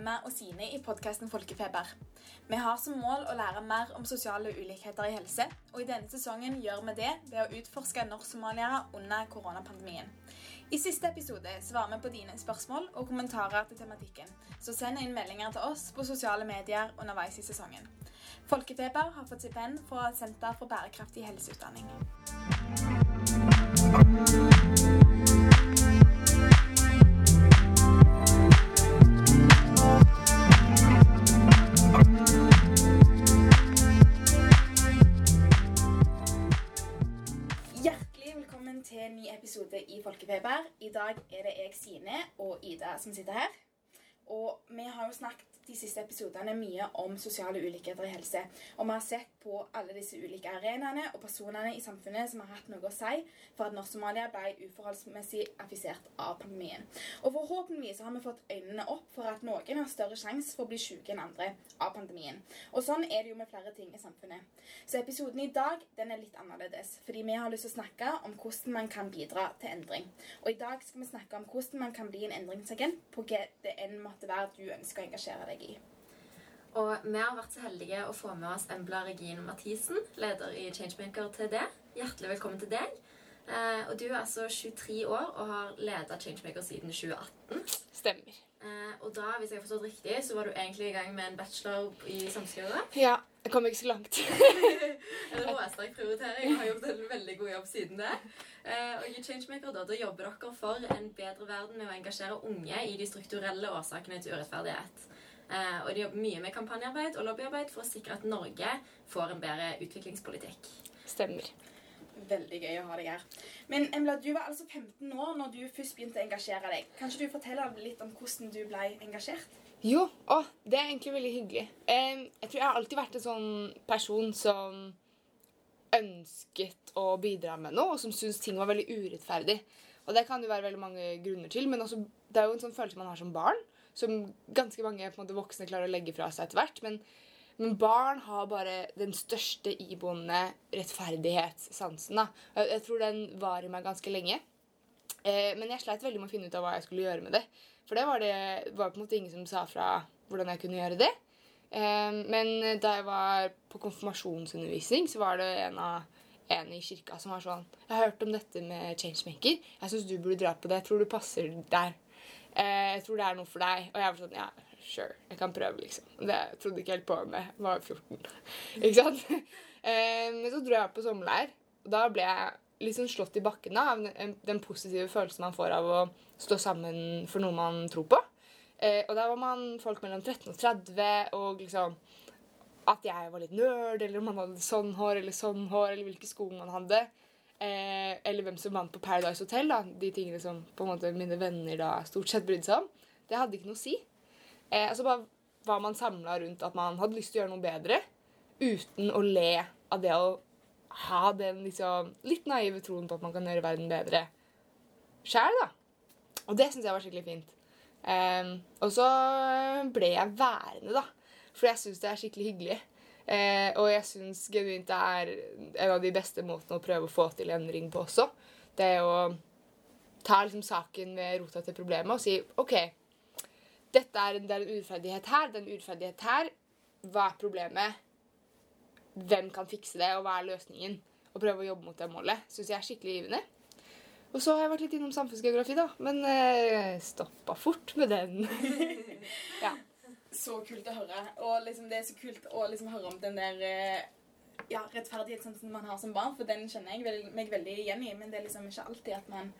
Emma og Sine i podkasten Folkefeber. Vi har som mål å lære mer om sosiale ulikheter i helse, og i denne sesongen gjør vi det ved å utforske norsk-somaliere under koronapandemien. I siste episode svarer vi på dine spørsmål og kommentarer til tematikken, så send inn meldinger til oss på sosiale medier underveis i sesongen. Folkefeber har fått stipend fra Senter for bærekraftig helseutdanning. Til en ny episode i Folkefeber. I dag er det jeg, Sine, og Ida som sitter her. Og vi har jo snakket de siste episodene mye om sosiale ulikheter i helse. Og vi har sett på alle disse ulike arenaene og personene i samfunnet som har hatt noe å si for at Norsk-Somalia ble uforholdsmessig affisert av pandemien. Og forhåpentligvis har vi fått øynene opp for at noen har større sjanse for å bli syke enn andre av pandemien. Og sånn er det jo med flere ting i samfunnet. Så episoden i dag den er litt annerledes, fordi vi har lyst til å snakke om hvordan man kan bidra til endring. Og i dag skal vi snakke om hvordan man kan bli en endringsagent på hva det enn måtte være du ønsker å engasjere deg i. Og vi har vært så heldige å få med oss Embla Regine Mathisen, leder i Changemaker det. Hjertelig velkommen til deg. Eh, og du er altså 23 år og har leda Changemaker siden 2018. Stemmer. Eh, og da, hvis jeg har forstått riktig, så var du egentlig i gang med en bachelor i samskrive. Ja, jeg kom ikke så langt. En råsterk prioritering. Har gjort en veldig god jobb siden det. Eh, og i Changemaker da, da jobber dere for en bedre verden med å engasjere unge i de strukturelle årsakene til urettferdighet. Eh, og de jobber mye med kampanjearbeid og lobbyarbeid for å sikre at Norge får en bedre utviklingspolitikk. Stemmer. Veldig gøy å ha deg her. Men Emla, du var altså 15 år når du først begynte å engasjere deg. Kan ikke du fortelle litt om hvordan du ble engasjert? Jo, å, det er egentlig veldig hyggelig. Jeg tror jeg har alltid vært en sånn person som ønsket å bidra med noe, og som syntes ting var veldig urettferdig. Og det kan jo være veldig mange grunner til, men også, det er jo en sånn følelse man har som barn, som ganske mange måte, voksne klarer å legge fra seg etter hvert. Men, men barn har bare den største iboende rettferdighetssansen. Jeg, jeg tror den var i meg ganske lenge. Eh, men jeg sleit veldig med å finne ut av hva jeg skulle gjøre med det. For det var, det, var på en måte ingen som sa fra hvordan jeg kunne gjøre det. Eh, men da jeg var på konfirmasjonsundervisning, så var det en, av, en i kirka som var sånn Jeg har hørt om dette med changemaker. Jeg syns du burde dra på det. Jeg tror du passer der. Eh, jeg tror det er noe for deg. Og jeg var sånn Ja, sure. Jeg kan prøve, liksom. Det jeg trodde ikke helt på med. Jeg var 14. ikke sant? Eh, men så dro jeg på sommerleir. Og da ble jeg sånn slått i bakken da, av den, den positive følelsen man får av å stå sammen for noe man tror på. Eh, og da var man folk mellom 13 og 30, og liksom at jeg var litt nerd, eller om man hadde sånn hår eller sånn hår, eller hvilke sko man hadde. Eh, eller hvem som vant på Paradise Hotel. da, De tingene som på en måte mine venner da stort sett brydde seg om. Det hadde ikke noe å si. Eh, altså bare var man samla rundt at man hadde lyst til å gjøre noe bedre, uten å le av det å ha den liksom litt naive troen på at man kan gjøre verden bedre sjæl, da. Og det syns jeg var skikkelig fint. Eh, og så ble jeg værende, da. For jeg syns det er skikkelig hyggelig. Eh, og jeg syns genuint det er en av de beste måtene å prøve å få til endring på også. Det er å ta liksom saken ved rota til problemet og si OK, dette er, det er en urettferdighet her, det er en urettferdighet her. Hva er problemet? Hvem kan fikse det, og hva er løsningen? Og prøve å jobbe mot det målet. Syns jeg er skikkelig givende. Og så har jeg vært litt innom samfunnsgeografi, da. Men eh, stoppa fort med den. ja. Så kult å høre. Og liksom, det er så kult å liksom høre om den der ja, ja, rettferdighetssansen man har som barn, for den kjenner jeg vel, meg veldig igjen i. Men det er liksom ikke alltid at man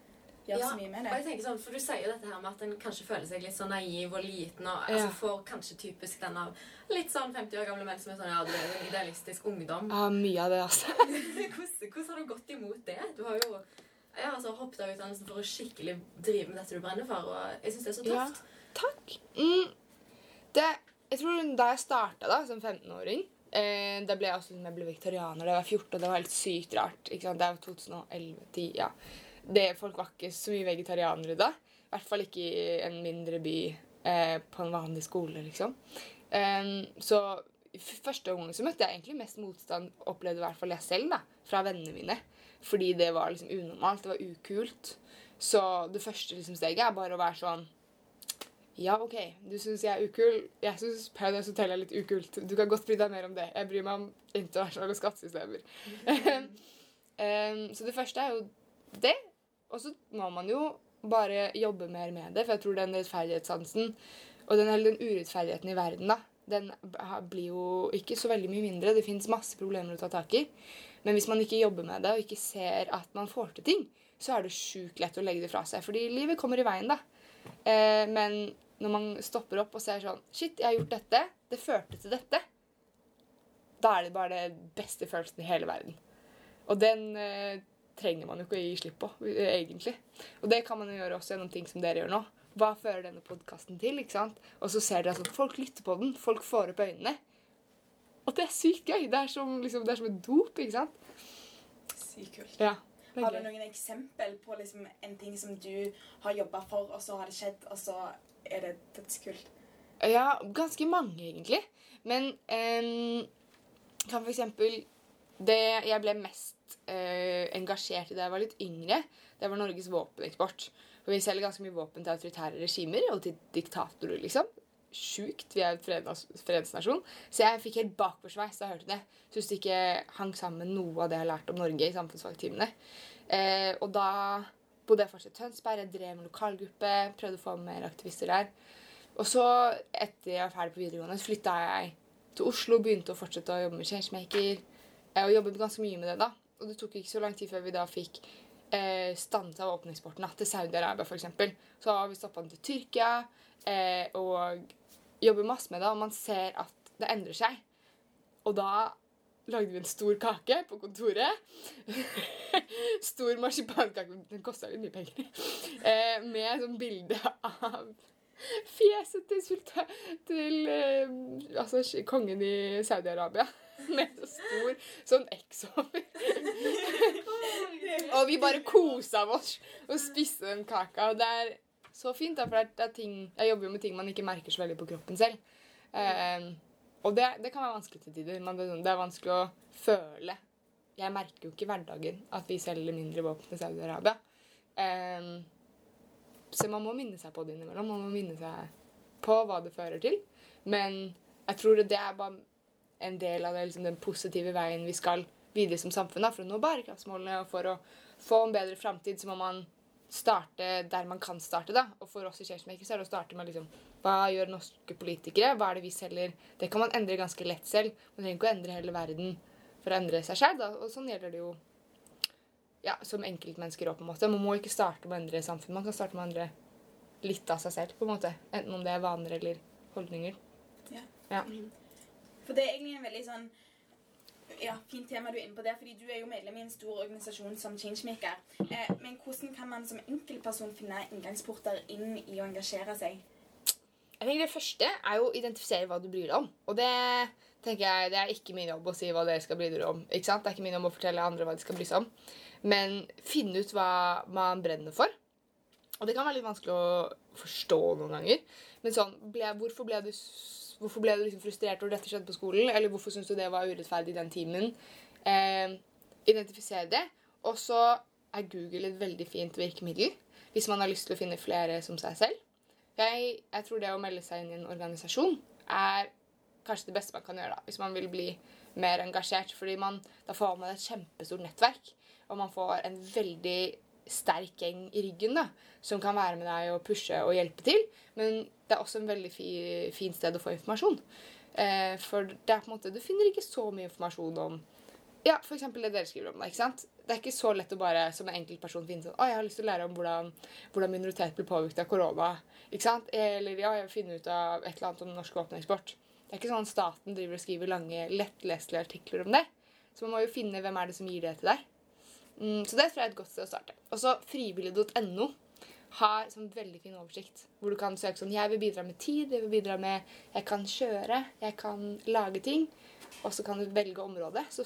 gjør så mye med det. og jeg tenker sånn, for Du sier jo dette her med at en kanskje føler seg litt sånn naiv og liten. og Ja. altså Får kanskje typisk den av litt sånn 50 år gamle menn som er sånn Ja, du er en idealistisk ungdom. ja, mye av det, altså. hvordan, hvordan har du gått imot det? Du har jo ja, altså, hoppet av utdannelsen for å skikkelig drive med dette du brenner for. og jeg synes det er så Ja. Takk. Mm, det, jeg tror Da jeg starta da, som 15-åring eh, Da ble jeg også jeg ble vegetarianer da jeg var 14. Det var helt sykt rart. Det var 2011-10. ja. Det, folk var ikke så mye vegetarianere da. I hvert fall ikke i en mindre by eh, på en vanlig skole, liksom. Em, så første gang så møtte jeg egentlig mest motstand, opplevde i hvert fall jeg selv, da, fra vennene mine. Fordi det var liksom unormalt, det var ukult. Så det første liksom, steget er bare å være sånn Ja, OK, du syns jeg er ukul. Jeg syns Paradise Hotel er litt ukult. Du kan godt bry deg mer om det. Jeg bryr meg om internasjonale skattesystemer. um, så det første er jo det. Og så må man jo bare jobbe mer med det, for jeg tror den rettferdighetssansen og den, den urettferdigheten i verden, da, den blir jo ikke så veldig mye mindre. Det fins masse problemer å ta tak i. Men hvis man ikke jobber med det, og ikke ser at man får til ting, så er det sjukt lett å legge det fra seg. Fordi livet kommer i veien, da. Eh, men når man stopper opp og ser sånn Shit, jeg har gjort dette. Det førte til dette. Da er det bare det beste følelsen i hele verden. Og den eh, trenger man jo ikke å gi slipp på, eh, egentlig. Og det kan man jo gjøre også gjennom ting som dere gjør nå. Hva fører denne podkasten til? ikke sant? Og så ser dere at folk lytter på den. Folk får opp øynene. Og det er sykt gøy. Det er som, liksom, det er som et dop, ikke sant? Sykt kult. Ja. Er Har du noen eksempel på liksom en ting som du har jobba for, og så har det skjedd, og så er det dødskult? Ja, ganske mange, egentlig. Men um, kan for eksempel Det jeg ble mest uh, engasjert i da jeg var litt yngre, det var Norges våpeneksport. For vi selger ganske mye våpen til autoritære regimer og til diktatorer, liksom. Sjukt. Vi er en fredsnasjon. Så jeg fikk helt bakoversveis da jeg hørte det. Syns det ikke hang sammen med noe av det jeg har lært om Norge i samfunnsfagtimene. Eh, og da bodde jeg fortsatt i Tønsberg. Jeg drev med lokalgruppe, prøvde å få med mer aktivister der. Og så, etter jeg var ferdig på videregående, så flytta jeg til Oslo. Begynte å fortsette å jobbe med Changemaker. eh, Og jobbet ganske mye med det da. Og det tok ikke så lang tid før vi da fikk eh, stansa våpeneksporten til Saudi-Arabia f.eks. Så har vi stoppa den til Tyrkia eh, og jobber masse med det. Og man ser at det endrer seg. Og da lagde vi en stor kake på kontoret. stor marsipankake. Den kosta litt mye penger. Eh, med sånn bilde av fjeset til, sulta, til eh, altså, kongen i Saudi-Arabia. Med så stor sånn X over. og vi bare kosa oss og spiste den kaka. Og det er så fint, da, for det er, ting, jeg jobber jo med ting man ikke merker så veldig på kroppen selv. Eh, og det, det kan være vanskelig til tider. Men det er vanskelig å føle. Jeg merker jo ikke i hverdagen at vi selger mindre våpen til Saudi-Arabia. Eh, så man må minne seg på det innimellom. Man må minne seg på hva det fører til. Men jeg tror det er bare en del av det, liksom, den positive veien vi skal videre som samfunn. For å nå bærekraftsmålene og for å få en bedre framtid, så må man starte der man kan starte. da. Og for oss i Changemaker så er det å starte med liksom, hva gjør norske politikere? Hva er det vi selger? Det kan man endre ganske lett selv. Man trenger ikke å endre hele verden for å endre seg selv. Da. Og sånn gjelder det jo ja, som enkeltmennesker òg, på en måte. Man må ikke starte med å endre samfunnet. Man kan starte med å endre litt av seg selv, på en måte. Enten om det er vaner eller holdninger. Ja. For det er egentlig en veldig sånn ja, fint tema du er inne på der, fordi du er jo medlem i en stor organisasjon som Changemaker. Eh, men hvordan kan man som enkeltperson finne inngangsporter inn i å engasjere seg? Jeg tenker Det første er jo å identifisere hva du bryr deg om. Og det tenker jeg, det er ikke min jobb å si hva dere skal bry dere om. ikke sant? Det er ikke min jobb å fortelle andre hva de skal bry seg om. Men finne ut hva man brenner for. Og det kan være litt vanskelig å forstå noen ganger. Men sånn, ble, hvorfor ble du, s- hvorfor ble du liksom frustrert når dette skjedde på skolen? Eller hvorfor syns du det var urettferdig i den timen? Eh, identifisere det. Og så er Google et veldig fint virkemiddel hvis man har lyst til å finne flere som seg selv. Jeg, jeg tror det å melde seg inn i en organisasjon er kanskje det beste man kan gjøre da, hvis man vil bli mer engasjert. fordi man, da får man et kjempestort nettverk, og man får en veldig sterk gjeng i ryggen da, som kan være med deg og pushe og hjelpe til. Men det er også en veldig fi, fint sted å få informasjon. Eh, for det er på en måte, du finner ikke så mye informasjon om ja, eksempel det dere skriver om. da, ikke sant? Det er ikke så lett å bare som en enkeltperson finne sånn, å, jeg har lyst til å lære om hvordan, hvordan minoritet blir påvirket av korona. ikke sant? Eller ja, jeg vil finne ut av et eller annet om norsk våpeneksport. Det er ikke sånn at staten driver og skriver lange, lettleselige artikler om det. Så man må jo finne hvem er det som gir det til deg. Mm, så det tror jeg er et godt sted å starte. Og så frivillig.no har sånn veldig fin oversikt. Hvor du kan søke sånn Jeg vil bidra med tid, jeg vil bidra med Jeg kan kjøre, jeg kan lage ting. Og så kan du velge område. Så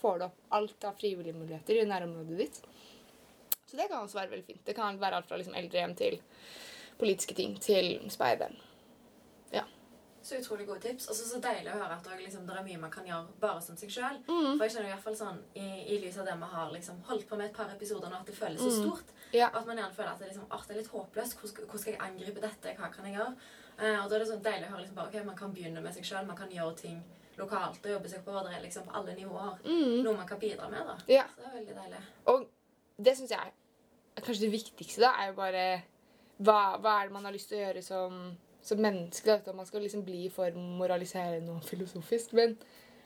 får du opp alt av frivillige muligheter i nærområdet ditt. Så det kan også være veldig fint. Det kan være alt fra liksom eldrehjem til politiske ting til speideren. Ja. Så utrolig gode tips. Og så deilig å høre at liksom, det er mye man kan gjøre bare som seg sjøl. Mm. For jeg kjenner i hvert fall sånn, i, i lys av det vi har liksom, holdt på med et par episoder nå, at det føles så Mm. stort. Ja. Og at man gjerne føler at det, liksom, «Åh, det er litt håpløst. Hvor skal, hvor skal jeg angripe dette? Hva kan jeg gjøre? Eh, og da er det sånn deilig å høre liksom, bare, ok, man kan begynne med seg sjøl. Man kan gjøre ting lokalt og jobbe seg oppover. Det er liksom på alle nivåer Mm. noe man kan bidra med. da. Ja. Så det er veldig deilig. Og det syns jeg er kanskje det viktigste, da, er jo bare hva, hva er det man har lyst til å gjøre som, som menneske? Da, man skal liksom bli for moraliserende og filosofisk. Men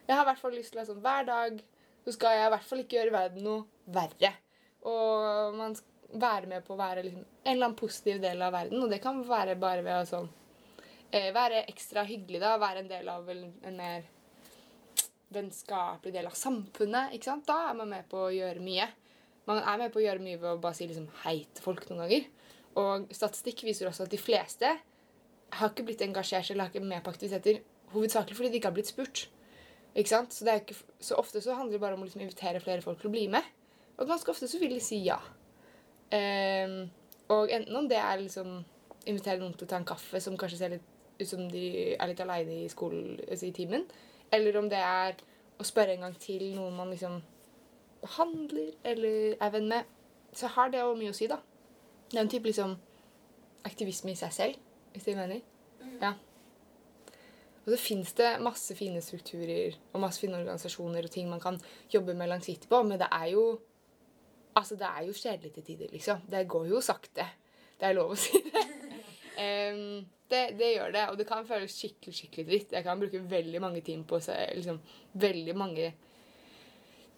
jeg har i hvert fall lyst til at sånn, hver dag så skal jeg i hvert fall ikke gjøre verden noe verre. Og man skal være med på å være liksom, en eller annen positiv del av verden. Og det kan være bare ved å sånn, eh, være ekstra hyggelig, da. Være en del av en, en mer vennskapelig del av samfunnet. ikke sant? Da er man med på å gjøre mye. Man er med på å gjøre mye ved å bare si liksom hei til folk noen ganger. Og statistikk viser også at de fleste har ikke blitt engasjert eller har ikke med på aktiviteter hovedsakelig fordi de ikke har blitt spurt. Ikke sant? Så, ikke, så ofte så handler det bare om å liksom invitere flere folk til å bli med. Og ganske ofte så vil de si ja. Um, og enten om det er liksom invitere noen til å ta en kaffe som kanskje ser litt ut som de er litt aleine i skolen, altså i timen, eller om det er å spørre en gang til noen man liksom behandler eller er venn med, så har det jo mye å si, da. Det er en type liksom aktivisme i seg selv, hvis det gir mening. Mm. Ja. Og så fins det masse fine strukturer og masse fine organisasjoner og ting man kan jobbe med langsiktig på, men det er jo Altså, det er jo kjedelig til tider, liksom. Det går jo sakte. Det er lov å si det. um, det, det gjør det, og det kan føles skikkelig skikkelig dritt. Jeg kan bruke veldig mange timer på liksom, veldig mange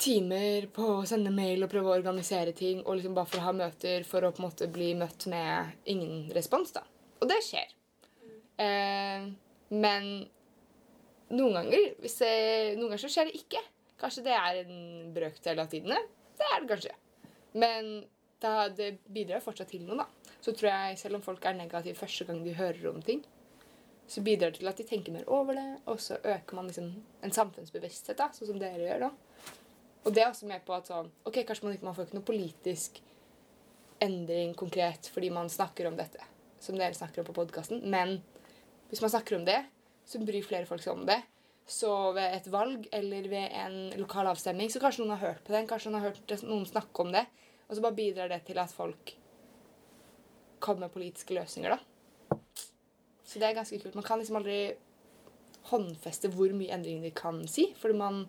timer på å sende mail og prøve å organisere ting, og liksom bare for å ha møter for å på en måte bli møtt med ingen respons. da. Og det skjer. Eh, men noen ganger, det, noen ganger så skjer det ikke. Kanskje det er en brøkdel av tidene. Det er det kanskje. Men da, det bidrar fortsatt til noe, da. Så tror jeg, selv om folk er negative første gang de hører om ting, så bidrar det til at de tenker mer over det, og så øker man liksom en samfunnsbevissthet, da, sånn som dere gjør da. Og det er også med på at sånn OK, kanskje man ikke man får ikke noe politisk endring konkret fordi man snakker om dette, som dere snakker om på podkasten, men hvis man snakker om det, så bryr flere folk seg om det. Så ved et valg eller ved en lokal avstemning så kanskje noen har hørt på den, kanskje noen har hørt noen snakke om det, og så bare bidrar det til at folk kommer med politiske løsninger, da. Så det er ganske kult. Man kan liksom aldri håndfeste hvor mye endringer de kan si, fordi man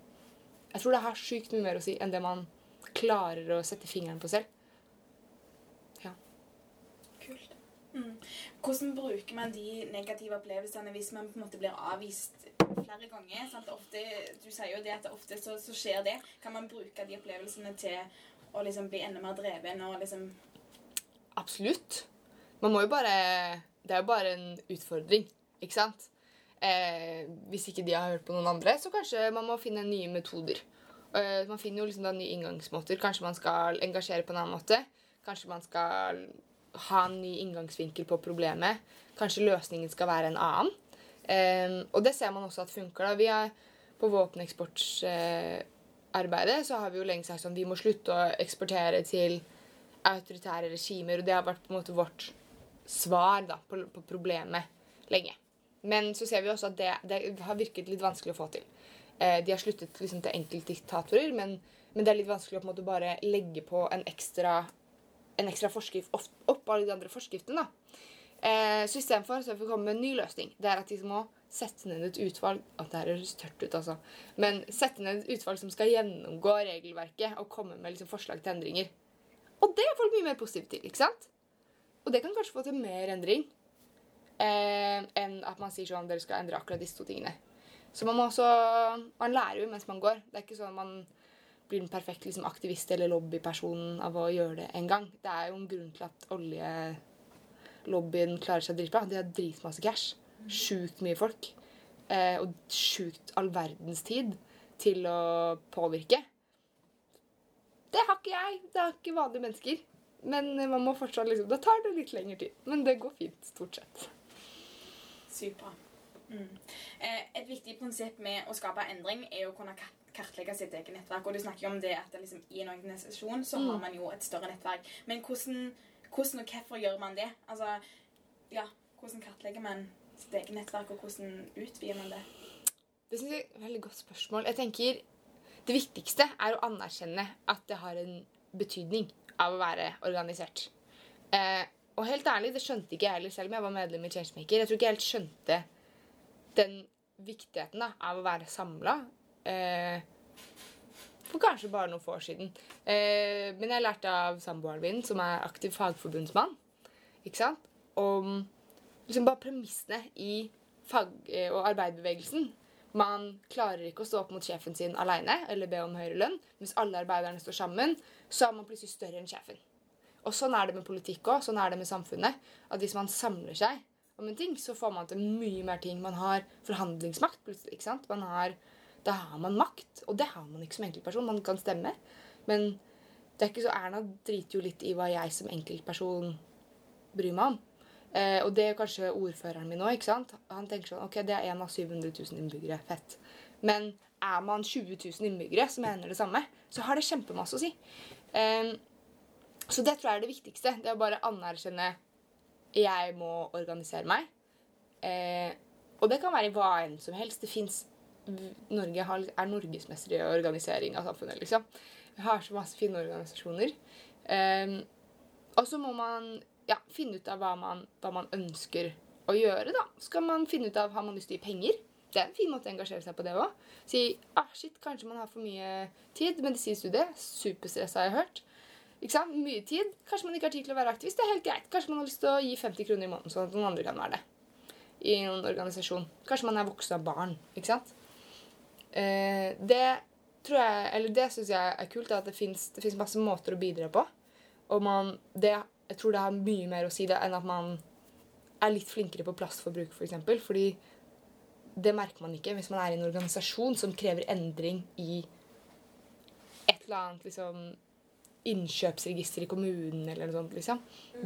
Jeg tror det har sjukt mye mer å si enn det man klarer å sette fingeren på selv. Kult. Mm. Hvordan bruker man de negative opplevelsene hvis man på en måte blir avvist flere ganger? Ofte, du sier jo det at ofte så, så skjer det. Kan man bruke de opplevelsene til å liksom bli enda mer dreven og liksom Absolutt. Man må jo bare Det er jo bare en utfordring, ikke sant? Eh, hvis ikke de har hørt på noen andre, så kanskje man må finne nye metoder. Eh, man finner jo liksom da nye inngangsmåter. Kanskje man skal engasjere på en annen måte. Kanskje man skal ha en ny inngangsvinkel på problemet. Kanskje løsningen skal være en annen. Um, og det ser man også at funker. da. Vi er På våpeneksportarbeidet uh, så har vi jo lenge sagt sånn vi må slutte å eksportere til autoritære regimer, og det har vært på en måte vårt svar da, på, på problemet lenge. Men så ser vi også at det, det har virket litt vanskelig å få til. Uh, de har sluttet liksom, til enkeltdiktatorer, men, men det er litt vanskelig å på en måte bare legge på en ekstra, en ekstra forskrift opp, av de andre forskriftene. da. Eh, så istedenfor vi kommet med en ny løsning. Det er at de må sette ned et utvalg at det her høres tørt ut, altså. Men sette ned et utvalg som skal gjennomgå regelverket og komme med liksom, forslag til endringer. Og det er folk mye mer positive til. ikke sant? Og det kan kanskje få til mer endring eh, enn at man sier sånn dere skal endre akkurat disse to tingene. Så man må også Man lærer jo mens man går. Det er ikke sånn at man blir en perfekt liksom, aktivist eller lobbyperson av å gjøre det en gang. Det er jo en grunn til at oljelobbyen klarer seg dritbra. De har dritmasse cash. Sjukt mye folk. Eh, og sjukt all verdens tid til å påvirke. Det har ikke jeg. Det har ikke vanlige mennesker. Men man må fortsatt liksom, da tar det litt lengre tid. Men det går fint, stort sett. Supert. Mm. Eh, et viktig prinsipp med å skape endring er å kunne kartlegge sitt eget nettverk. Og du snakker jo om det at liksom, i en organisasjon så har Mm. man jo et større nettverk. Men hvordan, hvordan og hvorfor gjør man det? Altså, ja, hvordan kartlegger man sitt eget nettverk, og hvordan utvider man det? Det synes jeg er et veldig godt spørsmål. Jeg tenker Det viktigste er å anerkjenne at det har en betydning av å være organisert. Eh, og helt ærlig, det skjønte ikke jeg heller, selv om jeg var medlem i Changemaker. Jeg tror ikke jeg helt skjønte den viktigheten da, av å være samla. Eh, for kanskje bare noen få år siden. Eh, men jeg lærte av samboeren min, som er aktiv fagforbundsmann, ikke sant? om liksom bare premissene i fag- eh, og arbeiderbevegelsen. Man klarer ikke å stå opp mot sjefen sin alene eller be om høyere lønn. Hvis alle arbeiderne står sammen, så er man plutselig større enn sjefen. Og sånn er det med politikk òg. Sånn er det med samfunnet. At hvis man samler seg om en ting, så får man til mye mer ting. Man har forhandlingsmakt plutselig. ikke sant? Man har, da har man makt. Og det har man ikke som enkeltperson. Man kan stemme. Men det er ikke så Erna driter jo litt i hva jeg som enkeltperson bryr meg om. Eh, og det er kanskje ordføreren min òg. Han tenker sånn Ok, det er en av 700 000 innbyggere. Fett. Men er man 20 000 innbyggere som mener det samme, så har det kjempemasse å si. Eh, så det tror jeg er det viktigste. Det er å bare anerkjenne jeg må organisere meg. Eh, og det kan være hva enn som helst. Det fins Norge har, er norgesmester i organisering av samfunnet, liksom. Vi har så masse fine organisasjoner. Um, og så må man ja, finne ut av hva man, hva man ønsker å gjøre, da. Skal man finne ut av har man lyst til å gi penger. Det er en fin måte å engasjere seg på det òg. Si ah, shit, kanskje man har for mye tid. Medisinstudiet. Superstressa, har jeg hørt. Ikke sant? Mye tid. Kanskje man ikke har tid til å være aktivist. Det er helt greit. Kanskje man har lyst til å gi 50 kroner i måneden, sånn at noen andre kan være det. I noen organisasjon. Kanskje man er voksne barn. Ikke sant? Eh, det tror jeg, eller det syns jeg er kult, at det fins masse måter å bidra på. Og man, det, jeg tror det har mye mer å si det enn at man er litt flinkere på plastforbruk, f.eks. For eksempel, fordi det merker man ikke hvis man er i en organisasjon som krever endring i et eller annet liksom innkjøpsregister i kommunen eller noe sånt, liksom.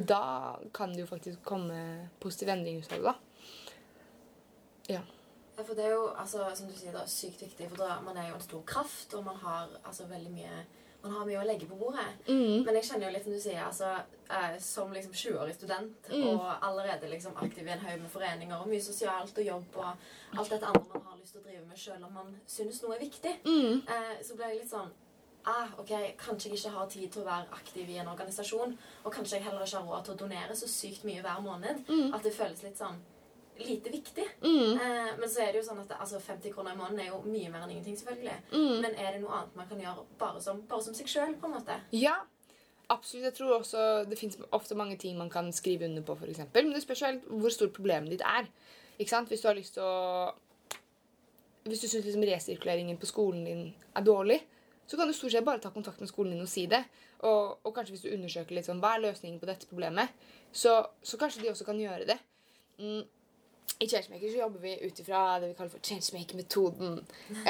Da kan det jo faktisk komme positiv endring ut av det, da. Ja. Ja, for det er jo, altså, som du sier, da, sykt viktig, for da, man er jo en stor kraft, og man har altså veldig mye man har mye å legge på bordet. Mm. Men jeg kjenner jo litt som du sier, altså, eh, som liksom 20-årig student Mm. og allerede liksom aktiv i en haug med foreninger og mye sosialt og jobb og alt dette andre man har lyst til å drive med selv om man synes noe er viktig, Mm. eh, så ble jeg litt sånn Ah, ok, Kanskje jeg ikke har tid til å være aktiv i en organisasjon, og kanskje jeg heller ikke har råd til å donere så sykt mye hver måned Mm. at det føles litt sånn lite viktig. Mm. Eh, men så er det jo sånn at altså 50 kroner i måneden er jo mye mer enn ingenting, selvfølgelig. Mm. Men er det noe annet man kan gjøre bare som, bare som seg sjøl, på en måte? Ja, absolutt. Jeg tror også det fins ofte mange ting man kan skrive under på, f.eks. Men det spørs helt hvor stort problemet ditt er. Ikke sant? Hvis du har lyst til å Hvis du syns liksom resirkuleringen på skolen din er dårlig, så kan du stort sett bare ta kontakt med skolen din og si det. Og, og kanskje hvis du undersøker litt sånn, hva er løsningen på dette problemet, så, så kanskje de også kan gjøre det. Mm. I Changemaker så jobber vi ut ifra det vi kaller for changemaker-metoden.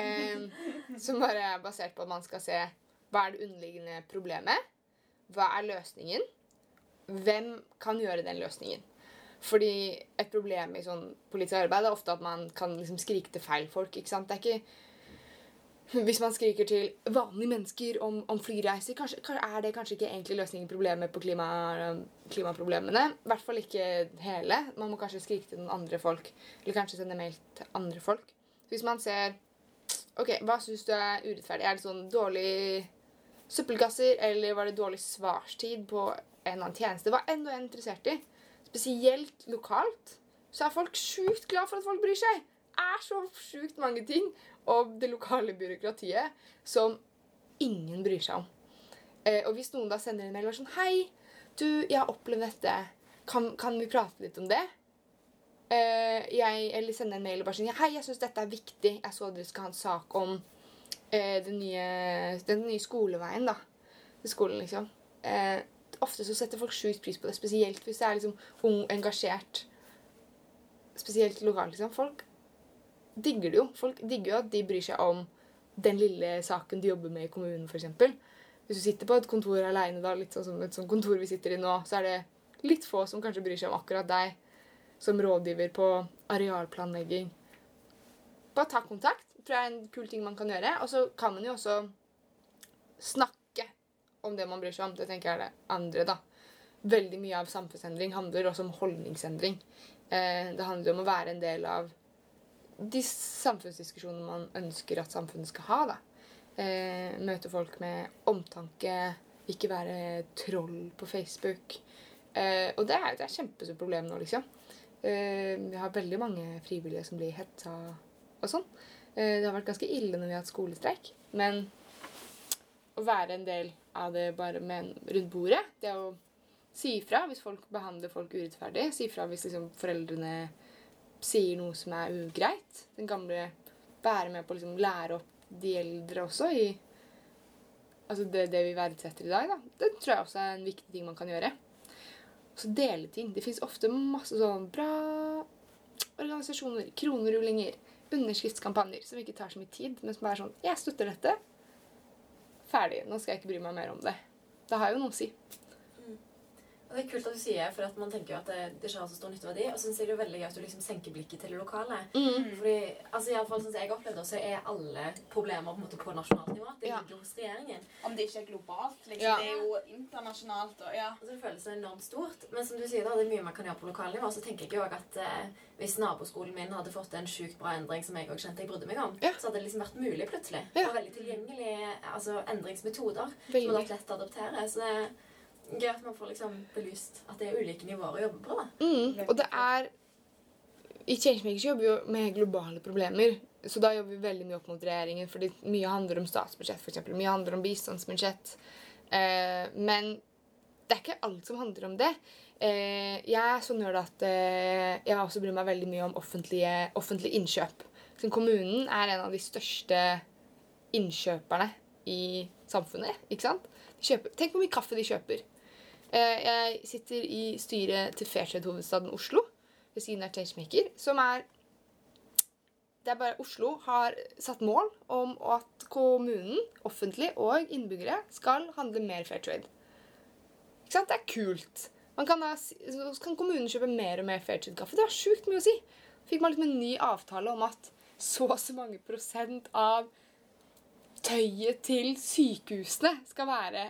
em, som bare er basert på at man skal se hva er det underliggende problemet, hva er løsningen, hvem kan gjøre den løsningen. Fordi et problem i sånn politisk arbeid er ofte at man kan liksom skrike til feil folk. ikke sant? Det er ikke hvis man skriker til vanlige mennesker om, om flyreiser, kanskje, er det kanskje ikke egentlig løsningen problemet på klima, klimaproblemene. I hvert fall ikke hele. Man må kanskje skrike til noen andre folk. Eller kanskje sende mail til andre folk. Hvis man ser Ok, hva syns du er urettferdig? Er det sånn dårlig søppelkasser, eller var det dårlig svarstid på en eller annen tjeneste? Hva enn du er interessert i, spesielt lokalt, så er folk sjukt glad for at folk bryr seg. er så sjukt mange ting om det lokale byråkratiet som ingen bryr seg om. Eh, og hvis noen da sender en mail og er sånn Hei, du, jeg har opplevd dette. Kan, kan vi prate litt om det? Eh, jeg, eller sende en mail og bare sånn Hei, jeg syns dette er viktig. Jeg så dere skal ha en sak om eh, den, nye, den nye skoleveien, da. Til skolen, liksom. Eh, ofte så setter folk sjukt pris på det, spesielt hvis det er liksom ung, engasjert. Spesielt lokalt, liksom. Folk digger det jo. Folk digger jo at de bryr seg om den lille saken de jobber med i kommunen, f.eks. Hvis du sitter på et kontor aleine, litt sånn som et sånt kontor vi sitter i nå, så er det litt få som kanskje bryr seg om akkurat deg som rådgiver på arealplanlegging. Bare ta kontakt. tror jeg er en kul ting man kan gjøre. Og så kan man jo også snakke om det man bryr seg om. Det tenker jeg er det andre, da. veldig mye av samfunnsendring handler også om holdningsendring. Eh, det handler om å være en del av de samfunnsdiskusjonene man ønsker at samfunnet skal ha. da. Eh, møte folk med omtanke, ikke være troll på Facebook. Eh, og det er, er et kjempestort problem nå, liksom. Eh, vi har veldig mange frivillige som blir hetsa og sånn. Eh, det har vært ganske ille når vi har hatt skolestreik. Men å være en del av det bare med rundt bordet, det å si ifra hvis folk behandler folk urettferdig, si ifra hvis liksom, foreldrene sier noe som er ugreit. Den gamle være med på å liksom, lære opp de eldre også i altså det, det vi verdsetter i dag. Da. Det tror jeg også er en viktig ting man kan gjøre. Og så dele ting. Det fins ofte masse sånn bra organisasjoner, kronerullinger, underskriftskampanjer som ikke tar så mye tid, men som er sånn Jeg støtter dette. Ferdig. Nå skal jeg ikke bry meg mer om det. Det har jo noe å si. Det er kult at du sier for at man tenker jo at det, det ikke har så stor nytteverdi. Og så syns jeg det er veldig gøy at du liksom senker blikket til det lokale. Mm. Fordi, altså i alle fall sånn som jeg opplevde det, så er alle problemer på en måte på nasjonalt nivå. Det Ja. ligger hos regjeringen. Om det ikke er globalt. Liksom. Ja. Det er jo internasjonalt. Og, ja. Og så føles enormt stort. Men som du sier, da, det er mye man kan gjøre på lokalnivå. Så tenker jeg jo at eh, hvis naboskolen min hadde fått en sjukt bra endring som jeg også kjente jeg brydde meg om, Ja. så hadde det liksom vært mulig plutselig. Ja. Og veldig tilgjengelige altså endringsmetoder som hadde lett å adoptere. Så det gøy at man får liksom belyst at det er ulike nivåer å jobbe på. da. Mm. Og det er I Changemakers jobber vi jo med globale problemer. Så da jobber vi veldig mye opp mot regjeringen, fordi mye handler om statsbudsjett, for eksempel. Mye handler om bistandsbudsjett. Eh, men det er ikke alt som handler om det. Eh, jeg er så nerd at eh, jeg også bryr meg veldig mye om offentlige, offentlige innkjøp. Så kommunen er en av de største innkjøperne i samfunnet. ikke sant? De kjøper, tenk hvor mye kaffe de kjøper. Eh, jeg sitter i styret til Fairtrade-hovedstaden Oslo ved siden av Changemaker, som er det er bare Oslo har satt mål om at kommunen, offentlig og innbyggere skal handle mer fair trade. Ikke sant? Det er kult. Kan da, så kan kommunen kjøpe mer og mer fair trade-kaffe. Det har sjukt mye å si. Fikk man liksom en ny avtale om at så og så mange prosent av tøyet til sykehusene skal være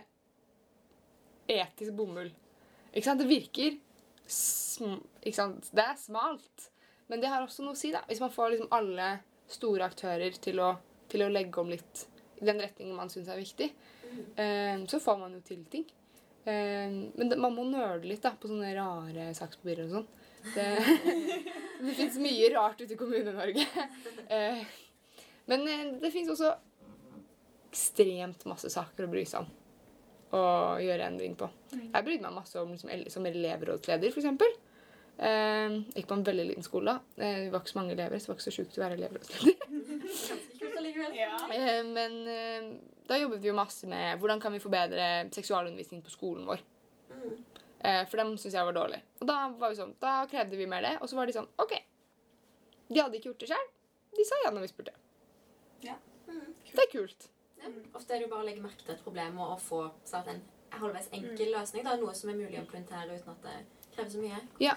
etisk bomull. Ikke sant? Det virker ikke sant? Det er smalt. Men det har også noe å si, da. Hvis man får liksom alle store aktører til å, til å legge om litt i den retningen man syns er viktig, mm. så får man jo til ting. Eh, men man må nøle litt da, på sånne rare sakspapirer og sånn. Det, det fins mye rart ute i Kommune-Norge. Eh, men det fins også ekstremt masse saker å bry seg om og gjøre endring på. Jeg brydde meg masse om liksom, som elevrådsleder, f.eks. Eh, gikk på en veldig liten skole. Eh, det var ikke så mange elever, så det var ikke så sjukt å være elevrådsleder. Ja. Eh, men eh, da jobbet vi jo masse med hvordan kan vi forbedre seksualundervisning på skolen vår. Mm. Eh, for dem syntes jeg var dårlig. Og da var vi sånn, da krevde vi mer det. Og så var de sånn OK. De hadde ikke gjort det sjøl. De sa ja når vi spurte. Mm. Det er kult. Ja. Ofte er det jo bare å legge merke til et problem og få sagt en halvveis enkel løsning. Da, noe som er mulig å implementere uten at det krever så mye. Ja.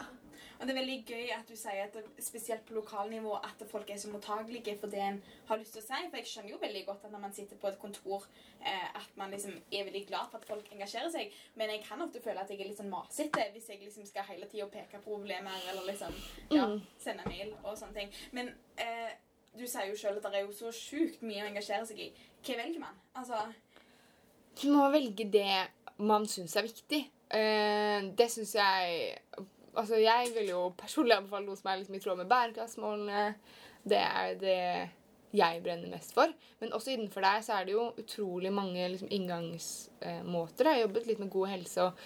Og det er veldig gøy at du sier at spesielt på lokalnivå at folk er så mottagelige for det en har lyst til å si. For jeg skjønner jo veldig godt at når man sitter på et kontor, eh, at man liksom er veldig glad for at folk engasjerer seg. Men jeg kan ofte føle at jeg er litt sånn masete hvis jeg liksom skal hele tida peke på problemer eller liksom ja, Mm. sende mail og sånne ting. Men eh, du sier jo sjøl at det er jo så sjukt mye å engasjere seg i. Hva velger man? Altså Du må velge det man syns er viktig. Eh, det syns jeg Altså, jeg vil jo personlig anbefale noe som er liksom i tråd med bærekraftsmålene. Det er det jeg brenner mest for. Men også innenfor deg så er det jo utrolig mange liksom, inngangsmåter. Jeg har jobbet litt med god helse og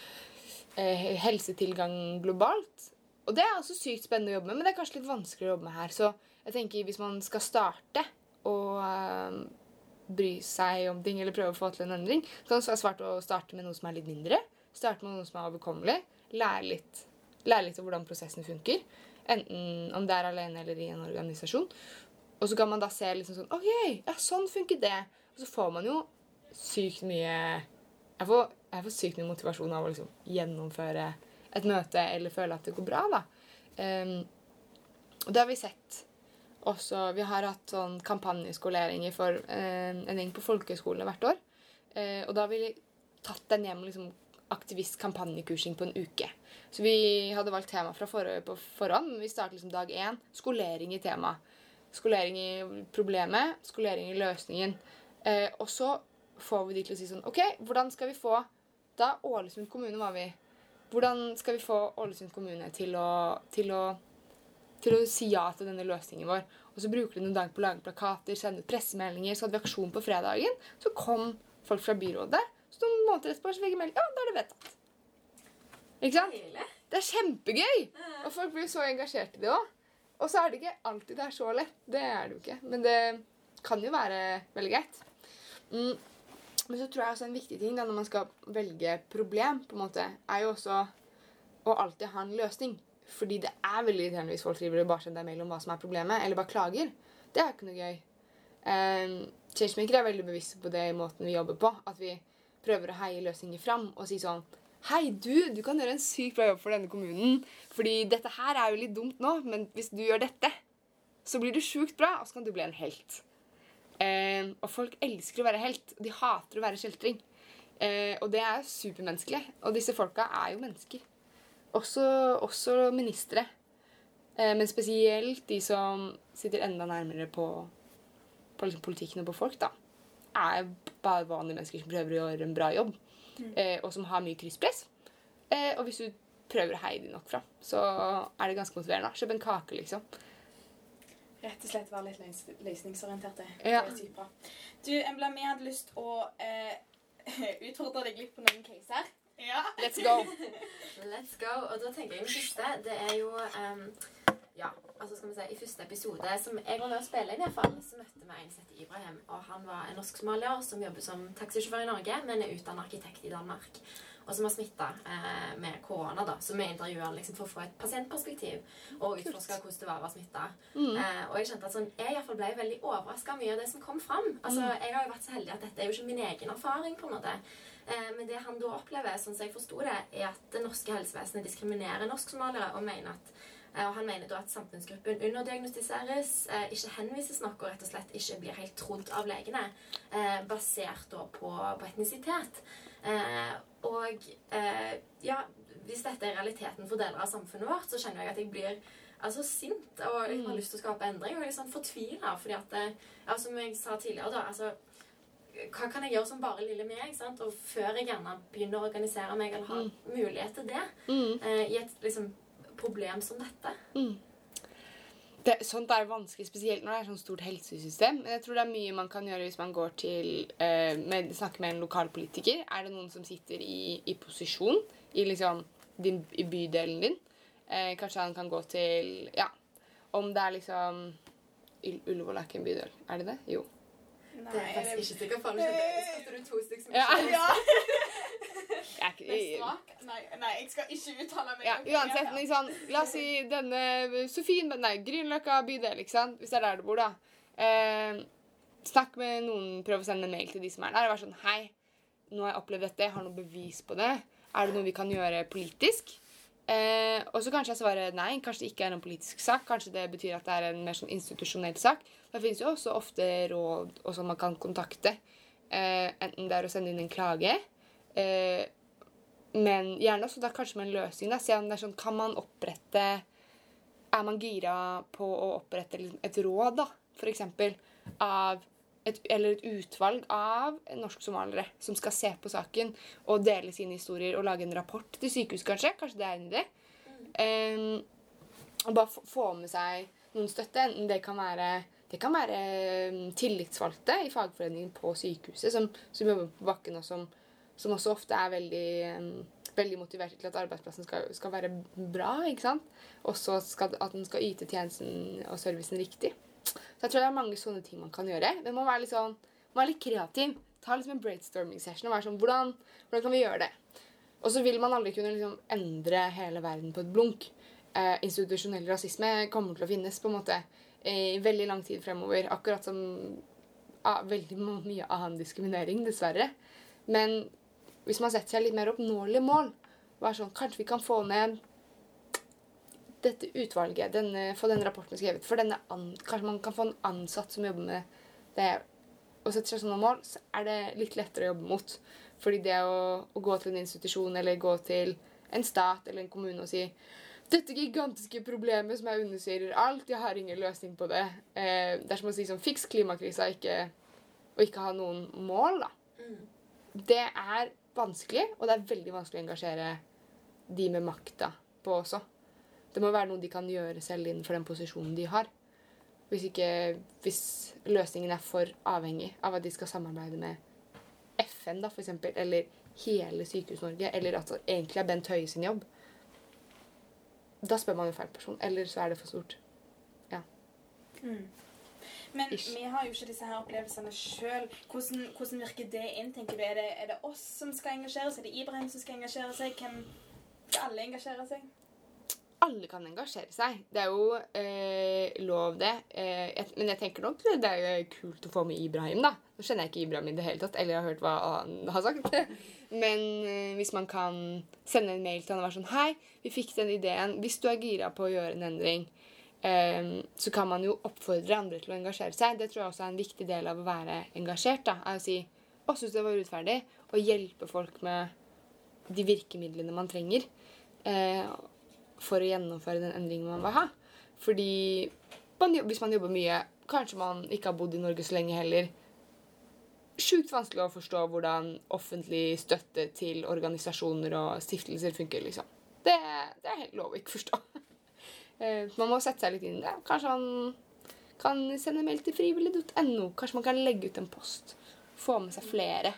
eh, helsetilgang globalt. Og det er også sykt spennende å jobbe med, men det er kanskje litt vanskeligere å jobbe med her. Så jeg tenker hvis man skal starte og eh, bry seg om ting eller prøve å få til en endring, så kan det være svart å starte med noe som er litt mindre. Starte med noe som er overkommelig. Lære litt, lære litt om hvordan prosessen funker. Enten om det er alene eller i en organisasjon. Og så kan man da se liksom sånn OK, ja, sånn funker det. Og så får man jo sykt mye Jeg får, jeg får sykt mye motivasjon av å liksom gjennomføre et møte eller føle at det går bra, da. Um, og det har vi sett også. Vi har hatt sånn kampanjeskoleringer for eh, en gjeng på folkehøyskolene hvert år. Eh, og da har vi tatt den hjem liksom aktivist-kampanjekursing på en uke. Så vi hadde valgt tema fra forhånd, på forhånd. Vi startet liksom dag én. Skolering i tema. Skolering i problemet, skolering i løsningen. Eh, og så får vi de til å si sånn OK, hvordan skal vi få Da Ålesund kommune var vi. Hvordan skal vi få Ålesund kommune til å, til å til å si ja til denne løsningen vår. Og så bruker de noen dager på å lage plakater, sende ut pressemeldinger. Så hadde vi aksjon på fredagen. Så kom folk fra byrådet. Så noen måneder etterpå så fikk jeg melding. Ja, da er det vedtatt. Ikke sant? Det er kjempegøy! Og folk blir så engasjert i det òg. Og så er det ikke alltid det er så lett. Det er det jo ikke. Men det kan jo være veldig greit. Mm. Men så tror jeg også en viktig ting da, når man skal velge problem, på en måte, er jo også å alltid ha en løsning. Fordi det er veldig irriterende hvis folk driver og bare sender deg mail om hva som er problemet, eller bare klager. Det er ikke noe gøy. Um, Changemaker er veldig bevisst på det i måten vi jobber på. At vi prøver å heie løsninger fram og si sånn Hei, du, du kan gjøre en sykt bra jobb for denne kommunen. Fordi dette her er jo litt dumt nå, men hvis du gjør dette, så blir du sjukt bra, og så kan du bli en helt. Eh, og folk elsker å være helt. De hater å være kjeltring. Eh, og det er supermenneskelig. Og disse folka er jo mennesker. Også, også ministre. Eh, men spesielt de som sitter enda nærmere på, på liksom politikken og på folk, da. Er bare vanlige mennesker som prøver å gjøre en bra jobb. Eh, og som har mye krysspress. Eh, og hvis du prøver å heie dem nok fra, så er det ganske motiverende. Kjøp en kake, liksom. Rett og slett være litt løs løsningsorienterte. Ja. Det er sykt bra. Du, Embla, vi hadde lyst å eh, utfordre deg litt på noen caser. Ja. Let's go! Let's go. Og da tenker jeg den siste, det er jo um, Ja, altså skal vi si, i første episode som jeg var med å spille inn, i hvert fall, så møtte vi en som heter Ibrahim. Og han var en norsk-somalier som jobber som taxisjåfør i Norge, men er utdannet arkitekt i Danmark. Og som har smitta eh, med korona, da. Så vi intervjua han liksom for å få et pasientperspektiv. Og utforska hvordan det var å være smitta. Mm. Eh, og jeg kjente at sånn, jeg i hvert fall ble veldig overraska mye av det som kom fram. Altså, Jeg har jo vært så heldig at dette er jo ikke min egen erfaring. på en måte. Eh, men det han da opplever, sånn som jeg forsto det, er at det norske helsevesenet diskriminerer norsk-somaliere og mener at eh, og Han mener da at samfunnsgruppen underdiagnostiseres, eh, ikke henvises nok og rett og slett ikke blir helt trodd av legene, eh, basert da på, på etnisitet. Eh, og eh, ja, hvis dette er realiteten for deler av samfunnet vårt, så kjenner jeg at jeg blir altså sint og jeg har lyst til å skape endring. Og er sånn fortvila. Fordi at det, ja, Som jeg sa tidligere, da altså, Hva kan jeg gjøre som bare lille meg? Sant? Og før jeg gjerne begynner å organisere meg eller har mulighet til det Mm. eh, i et liksom, problem som dette. Det, sånt er vanskelig, spesielt når det er sånn stort helsesystem. Men jeg tror det er mye man kan gjøre hvis man går til eh, med, snakker med en lokalpolitiker. Er det noen som sitter i, i posisjon i, liksom, din, i bydelen din? Eh, kanskje han kan gå til Ja, om det er liksom Ullevål er ikke en bydel, er det det? Jo. Nei, Det er faktisk ikke sikker på. Nå det. du to stykker som ikke Ja. Jeg ikke, Nei, nei, jeg skal ikke uttale meg. Ja, uansett, ikke La oss si denne Sofien Nei, Grünerløkka bydel, ikke sant? Hvis det er der du bor, da. Eh, snakk med noen, prøv å sende en mail til de som er der. og Vær sånn Hei, nå har jeg opplevd dette, jeg har noe bevis på det. Er det noe vi kan gjøre politisk? Eh, og så kanskje jeg svarer nei, kanskje det ikke er en politisk sak. Kanskje det betyr at det er en mer sånn institusjonell sak. Det finnes jo også ofte råd og som man kan kontakte. Eh, enten det er å sende inn en klage. Eh, men gjerne også da kanskje med en løsning. Da. Se om det er sånn, kan man opprette Er man gira på å opprette liksom et råd, da, eksempel, av et, eller et utvalg av norsk-somaliere som skal se på saken og dele sine historier og lage en rapport til sykehuset, kanskje? Kanskje det er en idé? Um, og bare få- få med seg noen støtte. Enten det kan være det kan være tillitsvalgte i fagforeningen på sykehuset som, som jobber på bakken, og som, som også ofte er veldig, em, veldig motiverte til at arbeidsplassen skal, skal være bra. ikke sant? Også skal, at den skal yte tjenesten og servicen riktig. Så jeg tror det er mange sånne ting man kan gjøre. Men man må være litt, sånn, man litt kreativ. Ta liksom en brainstorming session og være sånn hvordan, hvordan kan vi gjøre det? Og så vil man aldri kunne liksom endre hele verden på et blunk. Eh, institusjonell rasisme kommer til å finnes på en måte i veldig lang tid fremover. Akkurat som ah, veldig mye annen diskriminering, dessverre. Men hvis man setter seg litt mer oppnåelige mål, hva er sånn, kanskje vi kan få ned dette utvalget, denne, få den rapporten skrevet, for denne an, kanskje man kan få en ansatt som jobber med det, og setter seg sånne mål, så er det litt lettere å jobbe mot. Fordi det å, å gå til en institusjon eller gå til en stat eller en kommune og si dette gigantiske problemet som jeg understyrer alt, jeg har ingen løsning på det. Eh, det er som å si sånn Fiks klimakrisa, ikke, og ikke ha noen mål, da. Mm. Det er vanskelig, og det er veldig vanskelig å engasjere de med makta på også. Det må være noe de kan gjøre selv innenfor den posisjonen de har. Hvis, ikke, hvis løsningen er for avhengig av at de skal samarbeide med FN, da, eksempel, eller hele Sykehus-Norge, eller at det egentlig er Bent Høie sin jobb, da spør man jo feil person. Eller så er det for stort. Mm. Men Ish. vi har jo ikke disse her opplevelsene sjøl. Hvordan, hvordan virker det inn? tenker du? Er det, er det oss som skal engasjere oss? Er det Ibrahim som skal engasjere seg? Hvem skal alle engasjere seg? Alle kan engasjere seg. Det er jo eh, lov, det. Eh, jeg, men jeg tenker nok det er kult å få med Ibrahim, da. Nå kjenner jeg ikke Ibrahim i det hele tatt, eller jeg har hørt hva han har sagt. Men eh, hvis man kan sende en mail til han og være sånn Hei, vi fikk den ideen. Hvis du er gira på å gjøre en endring, eh, så kan man jo oppfordre andre til å engasjere seg. Det tror jeg også er en viktig del av å være engasjert. da, er å si å, syns det var urettferdig, og hjelpe folk med de virkemidlene man trenger. Eh, for å gjennomføre den endringen man vil ha. Fordi man, hvis man jobber mye, kanskje man ikke har bodd i Norge så lenge heller, sjukt vanskelig å forstå hvordan offentlig støtte til organisasjoner og stiftelser funker, liksom. Det, det er helt lov å ikke forstå. Eh, Man må sette seg litt inn i det. Kanskje man kan sende mail til frivillig.no. Kanskje man kan legge ut en post. Få med seg flere.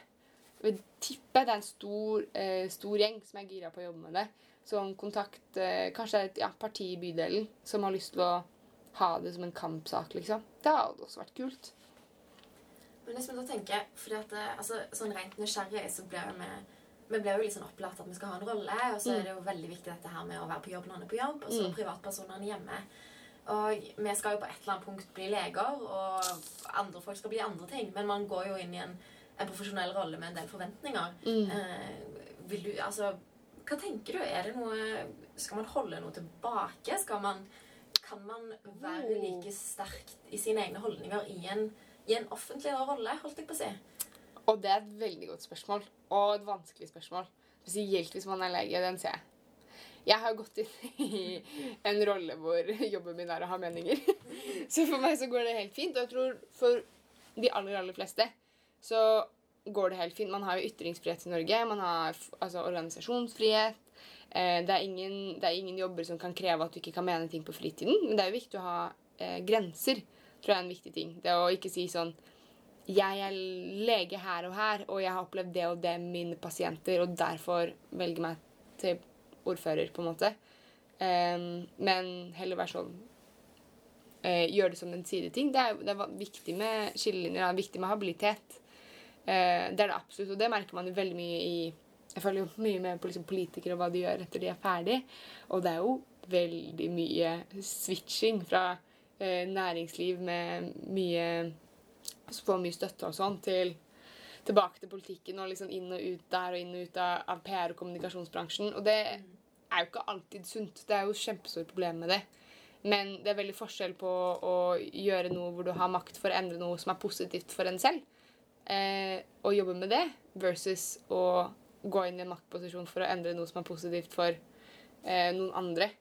Jeg vil tippe det er en stor, eh, stor gjeng som er gira på å jobbe med det. Som kontakt eh, Kanskje et ja, parti i bydelen som har lyst til å ha det som en kampsak, liksom. Det hadde også vært kult. Men hvis vi da tenker, fordi at eh, altså, sånn rent nysgjerrig så blir vi vi blir jo litt sånn opplært at vi skal ha en rolle, og så Mm. er det jo veldig viktig dette her med å være på jobb når man er på jobb, og så Mm. privatpersonene hjemme. Og vi skal jo på et eller annet punkt bli leger, og andre folk skal bli andre ting, men man går jo inn i en, en profesjonell rolle med en del forventninger. Mm. Eh, vil du, altså, hva tenker du? Er det noe, skal man holde noe tilbake? Skal man, kan man være Oh. like sterkt i sine egne holdninger i en, i en offentlig rolle, holdt jeg på å si? Og det er et veldig godt spørsmål. Og et vanskelig spørsmål. Spesielt hvis man er lege. Den ser jeg. Jeg har gått inn i en rolle hvor jobben min er å ha meninger. Så for meg så går det helt fint. Og jeg tror for de aller, aller fleste så går det helt fint. Man har jo ytringsfrihet i Norge. Man har altså, organisasjonsfrihet. Eh, det, er ingen, det er ingen jobber som kan kreve at du ikke kan mene ting på fritiden. Men det er jo viktig å ha eh, grenser. tror jeg er en viktig ting. Det å ikke si sånn jeg er lege her og her, og jeg har opplevd det og det med mine pasienter, og derfor velger meg til ordfører, på en måte. Eh, men heller være sånn eh, Gjøre det som en sideting. Det er, det er viktig med skillelinjer, det er viktig med habilitet. Eh, det er det absolutt, og det merker man jo veldig mye i Jeg følger jo mye med på liksom, politikere og hva de gjør etter de er ferdig, og det er jo veldig mye switching fra eh, næringsliv med mye som får mye støtte og sånn, til tilbake til politikken og liksom inn og ut der og inn og ut av, av PR- og kommunikasjonsbransjen. Og det er jo ikke alltid sunt. Det er jo kjempestore problemer med det. Men det er veldig forskjell på å gjøre noe hvor du har makt for å endre noe som er positivt for en selv, eh, og jobbe med det, versus å gå inn i en maktposisjon for å endre noe som er positivt for eh, noen andre.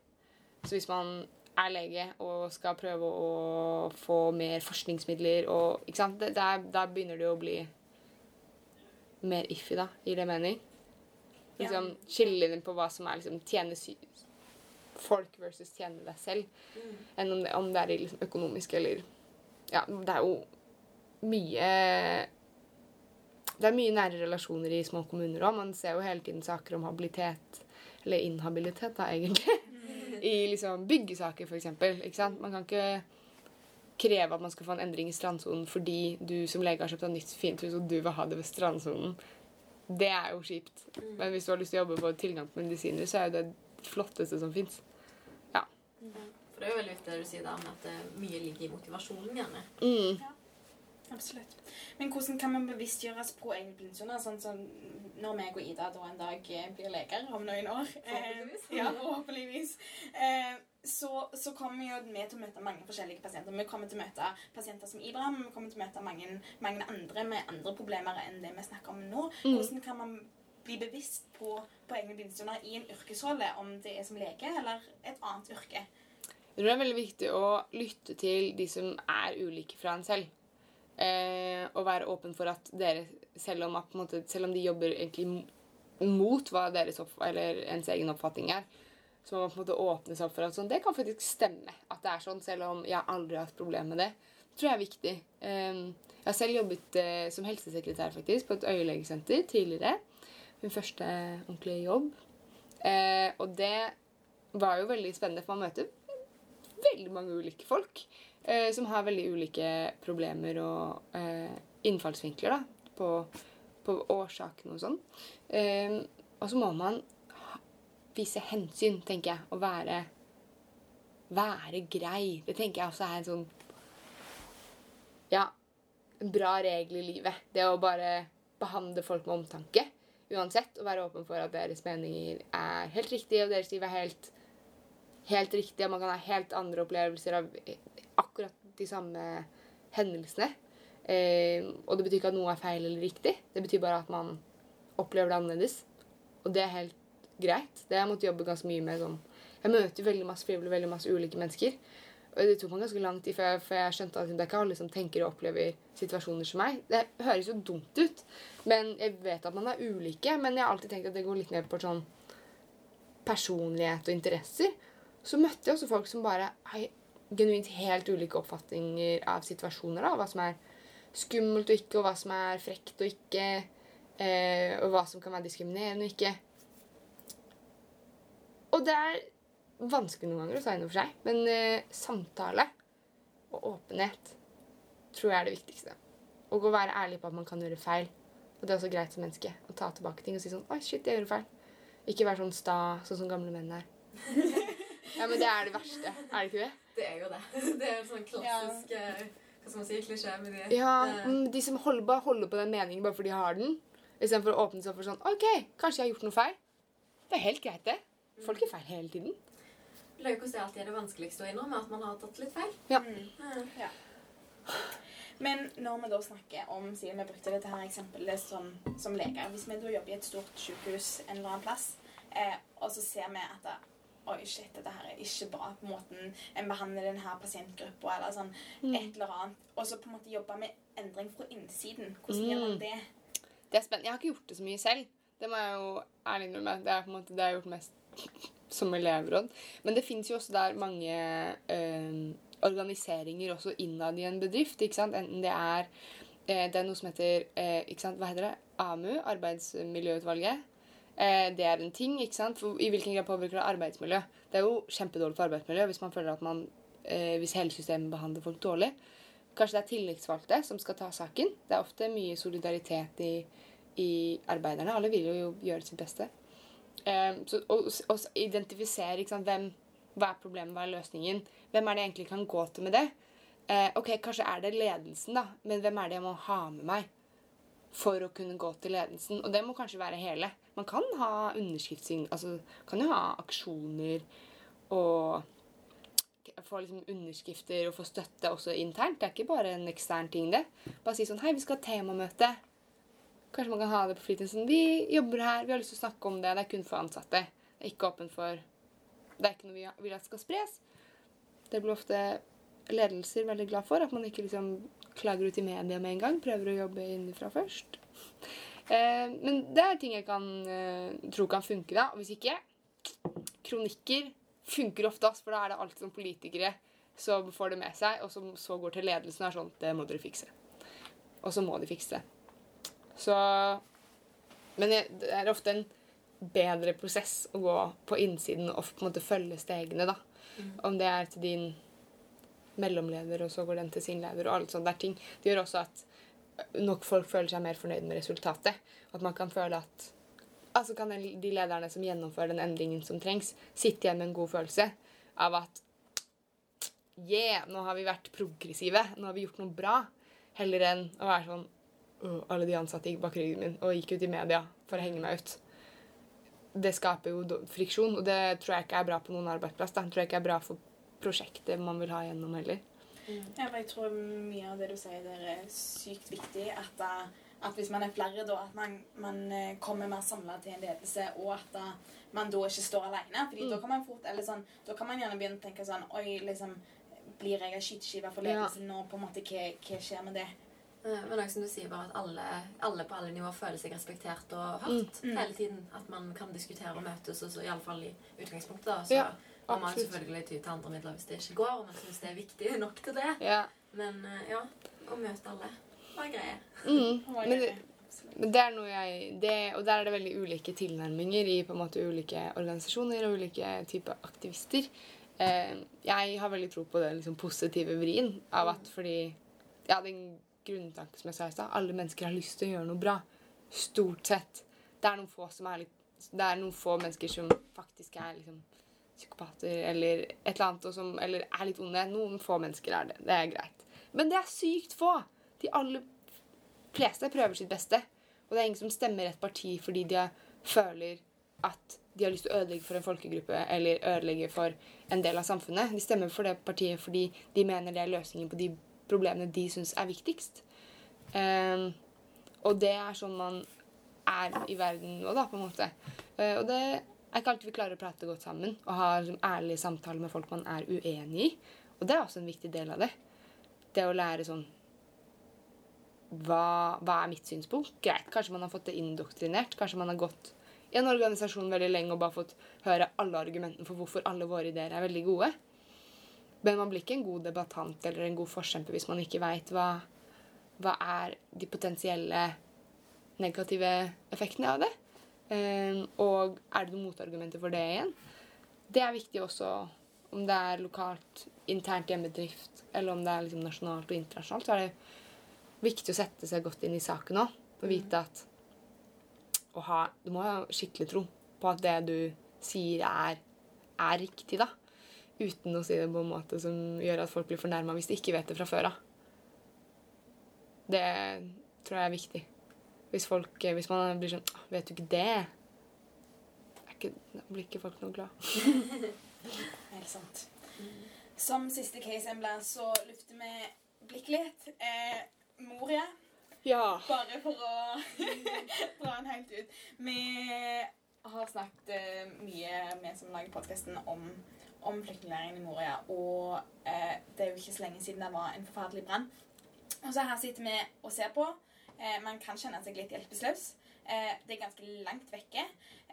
Så hvis man er lege og skal prøve å få mer forskningsmidler og ikke sant? Der, der begynner det å bli mer iffy, da. Gir det mening? Liksom Skillelinjen på hva som er liksom tjene folk versus tjene deg selv, enn om det, om det er liksom økonomisk eller Ja, det er jo mye Det er mye nære relasjoner i små kommuner òg. Man ser jo hele tiden saker om habilitet, eller inhabilitet, da, egentlig i liksom byggesaker, f.eks. Ikke sant? Man kan ikke kreve at man skal få en endring i strandsonen fordi du som lege har kjøpt deg nytt fint hus, og du vil ha det ved strandsonen. Det er jo kjipt. Men hvis du har lyst til å jobbe på tilgang på medisiner, så er jo det det flotteste som fins. For det er jo veldig viktig det du sier der med at eh, mye ligger i motivasjonen, gjerne. Mm. Absolutt. Men hvordan kan man bevisstgjøres på egne blindsoner? Sånn som når meg og Ida da en dag eh, blir leger om noen år. Eh, ja, forhåpentligvis. Eh, så, så kommer jo vi til å møte mange forskjellige pasienter. Vi kommer til å møte pasienter som Ibrahim, vi kommer til å møte mange, mange andre med andre problemer enn det vi snakker om nå. Mm. Hvordan kan man bli bevisst på, på egne blindestunder i en yrkesrolle, om det er som lege eller et annet yrke? Jeg tror det er veldig viktig å lytte til de som er ulike fra en selv. Eh, og være åpen for at dere, selv om, at, måte, selv om de jobber egentlig mot hva deres eller ens egen oppfatning er, så må man på en måte åpne seg opp for at sånn, det kan faktisk stemme at det er sånn, selv om jeg aldri har hatt problemer med det. Det tror jeg er viktig. Eh, jeg har selv jobbet eh, som helsesekretær faktisk, på et øyelegesenter tidligere. Min første ordentlige jobb. Eh, og det var jo veldig spennende, for man møter veldig mange ulike folk eh, som har veldig ulike problemer og eh, innfallsvinkler da, på, på årsakene og sånn. Eh, og så må man vise hensyn, tenker jeg, og være, være grei. Det tenker jeg også er en sånn Ja, en bra regel i livet. Det å bare behandle folk med omtanke uansett, og være åpen for at deres meninger er helt riktige, og deres liv er helt helt riktig, og man kan ha helt andre opplevelser av akkurat de samme hendelsene. Eh, og det betyr ikke at noe er feil eller riktig. Det betyr bare at man opplever det annerledes. Og det er helt greit. Det har jeg måttet jobbe ganske mye med. Sånn. Jeg møter veldig masse frivillige, veldig masse ulike mennesker. Og det tok meg ganske lang tid før jeg, før jeg skjønte at det er ikke alle som tenker og opplever situasjoner som meg. Det høres jo dumt ut, men jeg vet at man er ulike. Men jeg har alltid tenkt at det går litt ned på sånn personlighet og interesser så møtte jeg også folk som bare har genuint helt ulike oppfatninger av situasjoner. da, Hva som er skummelt og ikke, og hva som er frekt og ikke. Eh, og hva som kan være diskriminerende og ikke. Og det er vanskelig noen ganger å ta inn over seg, men eh, samtale og åpenhet tror jeg er det viktigste. Og å være ærlig på at man kan gjøre feil. Og det er også greit som menneske å ta tilbake ting og si sånn Oi, shit, jeg gjorde feil. Ikke være sånn sta, sånn som gamle menn er. Ja, men det er det verste. Er det ikke det? Det er jo det. Det er en sånn klassisk ja. hva skal man si, klisjé med de. Ja, Eh, De som holder, bare holder på den meningen bare fordi de har den, istedenfor å åpne seg for sånn OK, kanskje jeg har gjort noe feil. Det er helt greit, det. Folk gjør feil hele tiden. Leukos er alltid det vanskeligste å innrømme at man har tatt litt feil. Ja. Mm. ja. Men når vi da snakker om siden vi brukte dette her eksempelet som, som leger Hvis vi da jobber i et stort sykehus en eller annen plass, eh, og så ser vi at Oi, shit, dette her er ikke bra på måten en behandler denne pasientgruppa, eller sånn Mm. et eller annet. Og så på en måte jobbe med endring fra innsiden. Hvordan gjør man Mm. det? Det er spennende. Jeg har ikke gjort det så mye selv. Det må jeg jo ærlig innrømme. Det er på en måte det jeg har gjort mest som elevråd. Men det fins jo også der mange øh, organiseringer også innad i en bedrift. ikke sant? Enten det er øh, Det er noe som heter øh, ikke sant? Hva heter det? AMU, Arbeidsmiljøutvalget. Eh, det er en ting. ikke sant? For I hvilken grad påvirker det arbeidsmiljø? Det er jo kjempedårlig for arbeidsmiljø hvis man føler at man eh, hvis hele systemet behandler folk dårlig. Kanskje det er tillitsvalgte som skal ta saken. Det er ofte mye solidaritet i, i arbeiderne. Alle vil jo gjøre sitt beste. Eh, så, og, og identifisere ikke sant, hvem, hva er problemet, hva er løsningen. Hvem er det jeg egentlig kan gå til med det? Eh, ok, Kanskje er det ledelsen, da, men hvem er det jeg må ha med meg for å kunne gå til ledelsen? Og det må kanskje være hele. Man kan ha underskriftsing, altså kan jo ha aksjoner og få liksom underskrifter og få støtte også internt. Det er ikke bare en ekstern ting, det. Bare si sånn Hei, vi skal ha temamøte. Kanskje man kan ha det på fritiden. Sånn, vi jobber her, vi har lyst til å snakke om det. Det er kun for ansatte. Det er ikke åpent for Det er ikke noe vi vil at skal spres. Det blir ofte ledelser veldig glad for. At man ikke liksom klager ut i media med en gang. Prøver å jobbe innenfra først. Eh, men det er ting jeg kan eh, tro kan funke, da. Og hvis ikke Kronikker funker ofte, ass, for da er det alltid som politikere som får det med seg, og som så går til ledelsen og er sånn Det må dere fikse. Og så må de fikse det. Så Men det er ofte en bedre prosess å gå på innsiden og på en måte følge stegene, da. Om det er til din mellomleder, og så går den til sin leder, og alle sånne der ting. Det gjør også at nok folk føler seg mer fornøyd med resultatet. At man kan føle at Altså kan de lederne som gjennomfører den endringen som trengs, sitte igjen med en god følelse av at Yeah, nå har vi vært progressive. Nå har vi gjort noe bra. Heller enn å være sånn oh, Alle de ansatte gikk bak ryggen min og gikk ut i media for å henge meg ut. det skaper jo friksjon, og det tror jeg ikke er bra på noen arbeidsplass. Da. Det tror jeg ikke er bra for prosjektet man vil ha gjennom heller. Ja, for jeg tror mye av det du sier der er sykt viktig. At, at hvis man er flere, da, at man, man eh, kommer mer samla til en ledelse, og at da, man da ikke står alene. Fordi Mm. da kan man fort, eller sånn, da kan man gjerne begynne å tenke sånn Oi, liksom Blir jeg ei skyteskive for Ja. ledelsen nå? På en måte, hva, hva skjer med det? Eh, Men også som du sier, bare at alle, alle på alle nivåer føler seg respektert og hørt Mm. hele tiden. At man kan diskutere og møtes, og så iallfall i utgangspunktet. da, Så Ja, må man selvfølgelig ty til andre midler hvis det ikke går, og man syns det er viktig nok til det. Ja. Men eh, ja, å møte alle var greie. Mm. Og Men, men det er noe jeg det, Og der er det veldig ulike tilnærminger i på en måte ulike organisasjoner og ulike typer aktivister. Eh, jeg har veldig tro på den liksom, positive vrien av at fordi Ja, den grunntanken som jeg sa i stad. Alle mennesker har lyst til å gjøre noe bra. Stort sett. Det er noen få som er litt Det er noen få mennesker som faktisk er liksom psykopater eller et eller annet, som, eller er litt onde. Noen få mennesker er det. Det er greit. Men det er sykt få! De aller fleste prøver sitt beste. Og det er ingen som stemmer et parti fordi de føler at de har lyst til å ødelegge for en folkegruppe eller ødelegge for en del av samfunnet. De stemmer for det partiet fordi de mener det er løsningen på de problemene de syns er viktigst. Um, og det er sånn man er i verden nå, da, på en måte. Uh, og det er ikke alltid vi klarer å prate godt sammen og ha liksom, ærlige samtaler med folk man er uenig i. Og det er også en viktig del av det. Det å lære sånn hva, hva er mitt synspunkt? Greit, kanskje man har fått det indoktrinert. Kanskje man har gått i en organisasjon veldig lenge og bare fått høre alle argumentene for hvorfor alle våre ideer er veldig gode. Men man blir ikke en god debattant eller en god forkjemper hvis man ikke veit hva, hva er de potensielle negative effektene av det. Ehm, og er det noen motargumenter for det igjen? Det er viktig også om det er lokalt, internt i en bedrift, eller om det er liksom nasjonalt og internasjonalt. så er det viktig å sette seg godt inn i saken òg. Og vite at ha, Du må ha skikkelig tro på at det du sier, er, er riktig, da. Uten å si det på en måte som gjør at folk blir fornærma hvis de ikke vet det fra før av. Det tror jeg er viktig. Hvis, folk, hvis man blir sånn 'Vet du ikke det?' ikke, blir ikke folk noe glad. Helt sant. Som siste case embla så lufter vi blikket litt. Eh, Moria. Ja. Bare for å dra den helt ut. Vi har snakket eh, mye, vi som lager podkasten, om, om flyktningleiren i Moria. Og eh, det er jo ikke så lenge siden det var en forferdelig brann. Og så her sitter vi og ser på. Eh, man kan kjenne seg litt hjelpeløs. Eh, det er ganske langt vekke.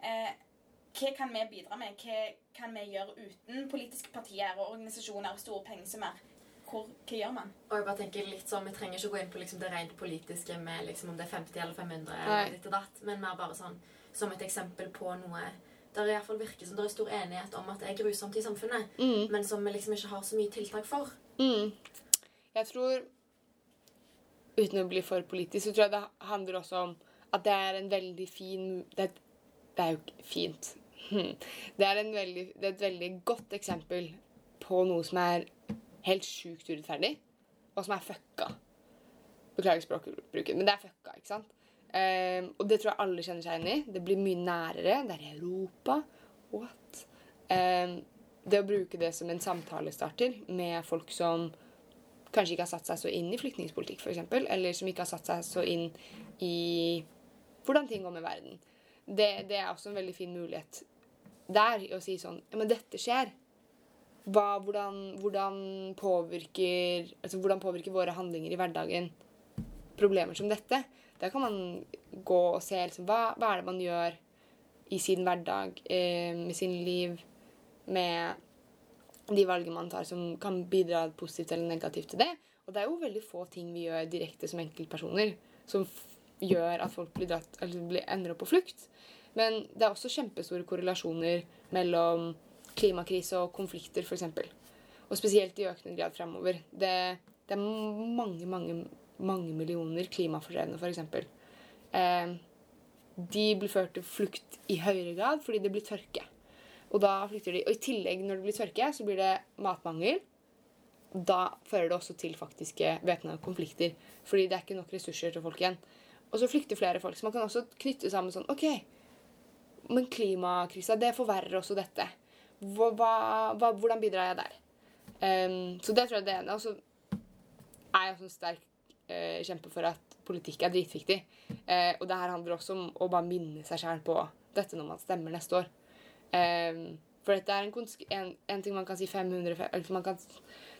Eh, hva kan vi bidra med? Hva kan vi gjøre uten politiske partier og organisasjoner og store pengesummer? Hvor, hva gjør man? Og jeg bare tenker litt sånn, Vi trenger ikke gå inn på liksom det rent politiske med liksom om det er 50 eller 500, eller ditt og datt, men mer bare sånn som et eksempel på noe der det i hvert fall virker som det er stor enighet om at det er grusomt i samfunnet, Mm. men som vi liksom ikke har så mye tiltak for. Mm. Jeg tror Uten å bli for politisk, så tror jeg det handler også om at det er en veldig fin Det det er jo ikke fint. Hmm. Det er, veldig, det er et veldig godt eksempel på noe som er helt sjukt urettferdig, og som er fucka. Beklager språkbruken, men det er fucka, ikke sant? Um, og det tror jeg alle kjenner seg igjen i. Det blir mye nærere. Det er i Europa. What? Um, det å bruke det som en samtalestarter med folk som kanskje ikke har satt seg så inn i flyktningpolitikk, f.eks., eller som ikke har satt seg så inn i hvordan ting går med verden. Det, det er også en veldig fin mulighet der å si sånn Ja, men dette skjer. Hva, hvordan, hvordan, påvirker, altså, hvordan påvirker våre handlinger i hverdagen problemer som dette? Der kan man gå og se liksom, hva, hva er det man gjør i sin hverdag, eh, med sin liv, med de valgene man tar som kan bidra positivt eller negativt til det. Og det er jo veldig få ting vi gjør direkte som enkeltpersoner som gjør at folk blir dratt, blir, ender opp på flukt. Men det er også kjempestore korrelasjoner mellom klimakrise og konflikter, f.eks. Og spesielt i økende grad fremover. Det, det er mange, mange, mange millioner klimafordrevne, f.eks. Eh, de blir ført til flukt i høyere grad fordi det blir tørke. Og da flykter de. Og i tillegg, når det blir tørke, så blir det matmangel. Da fører det også til faktiske væpna konflikter. Fordi det er ikke nok ressurser til folk igjen. Og så flykter flere folk. Så man kan også knytte sammen sånn OK, men klimakrisa, det forverrer også dette. Hva, hva, hvordan bidrar jeg der? Um, så det tror jeg det ene. Og så er jeg også en sterk uh, kjempe for at politikk er dritviktig. Uh, og det her handler også om å bare minne seg sjæl på dette når man stemmer neste år. Ehm, for dette er en, en, en ting man kan si 500 eller man kan,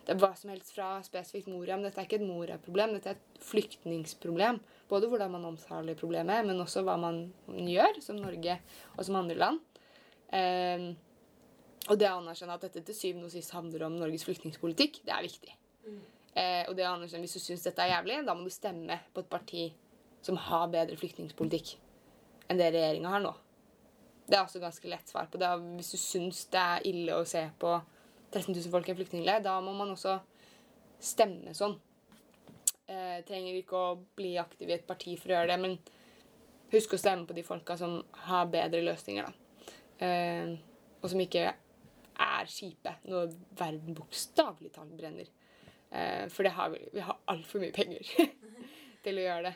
Det er hva som helst fra spesifikt Moria, men dette er ikke et Moria-problem. Dette er et flyktningsproblem. Både hvordan man omtaler problemet, men også hva man gjør, som Norge og som andre land. Um, og det å anerkjenne at dette til syvende og sist handler om Norges flyktningpolitikk, det er viktig. Uh, og det å anerkjenne hvis du syns dette er jævlig, da må du stemme på et parti som har bedre flyktningpolitikk enn det regjeringa har nå. Det er også ganske lett svar på det. Hvis du syns det er ille å se på 13 000 folk i en flyktningleir, da må man også stemme sånn. Eh, trenger ikke å bli aktiv i et parti for å gjøre det, men husk å stemme på de folka som har bedre løsninger, da. Eh, og som ikke er kjipe når verden bokstavelig talt brenner. Eh, for har vi, vi har altfor mye penger til å gjøre det.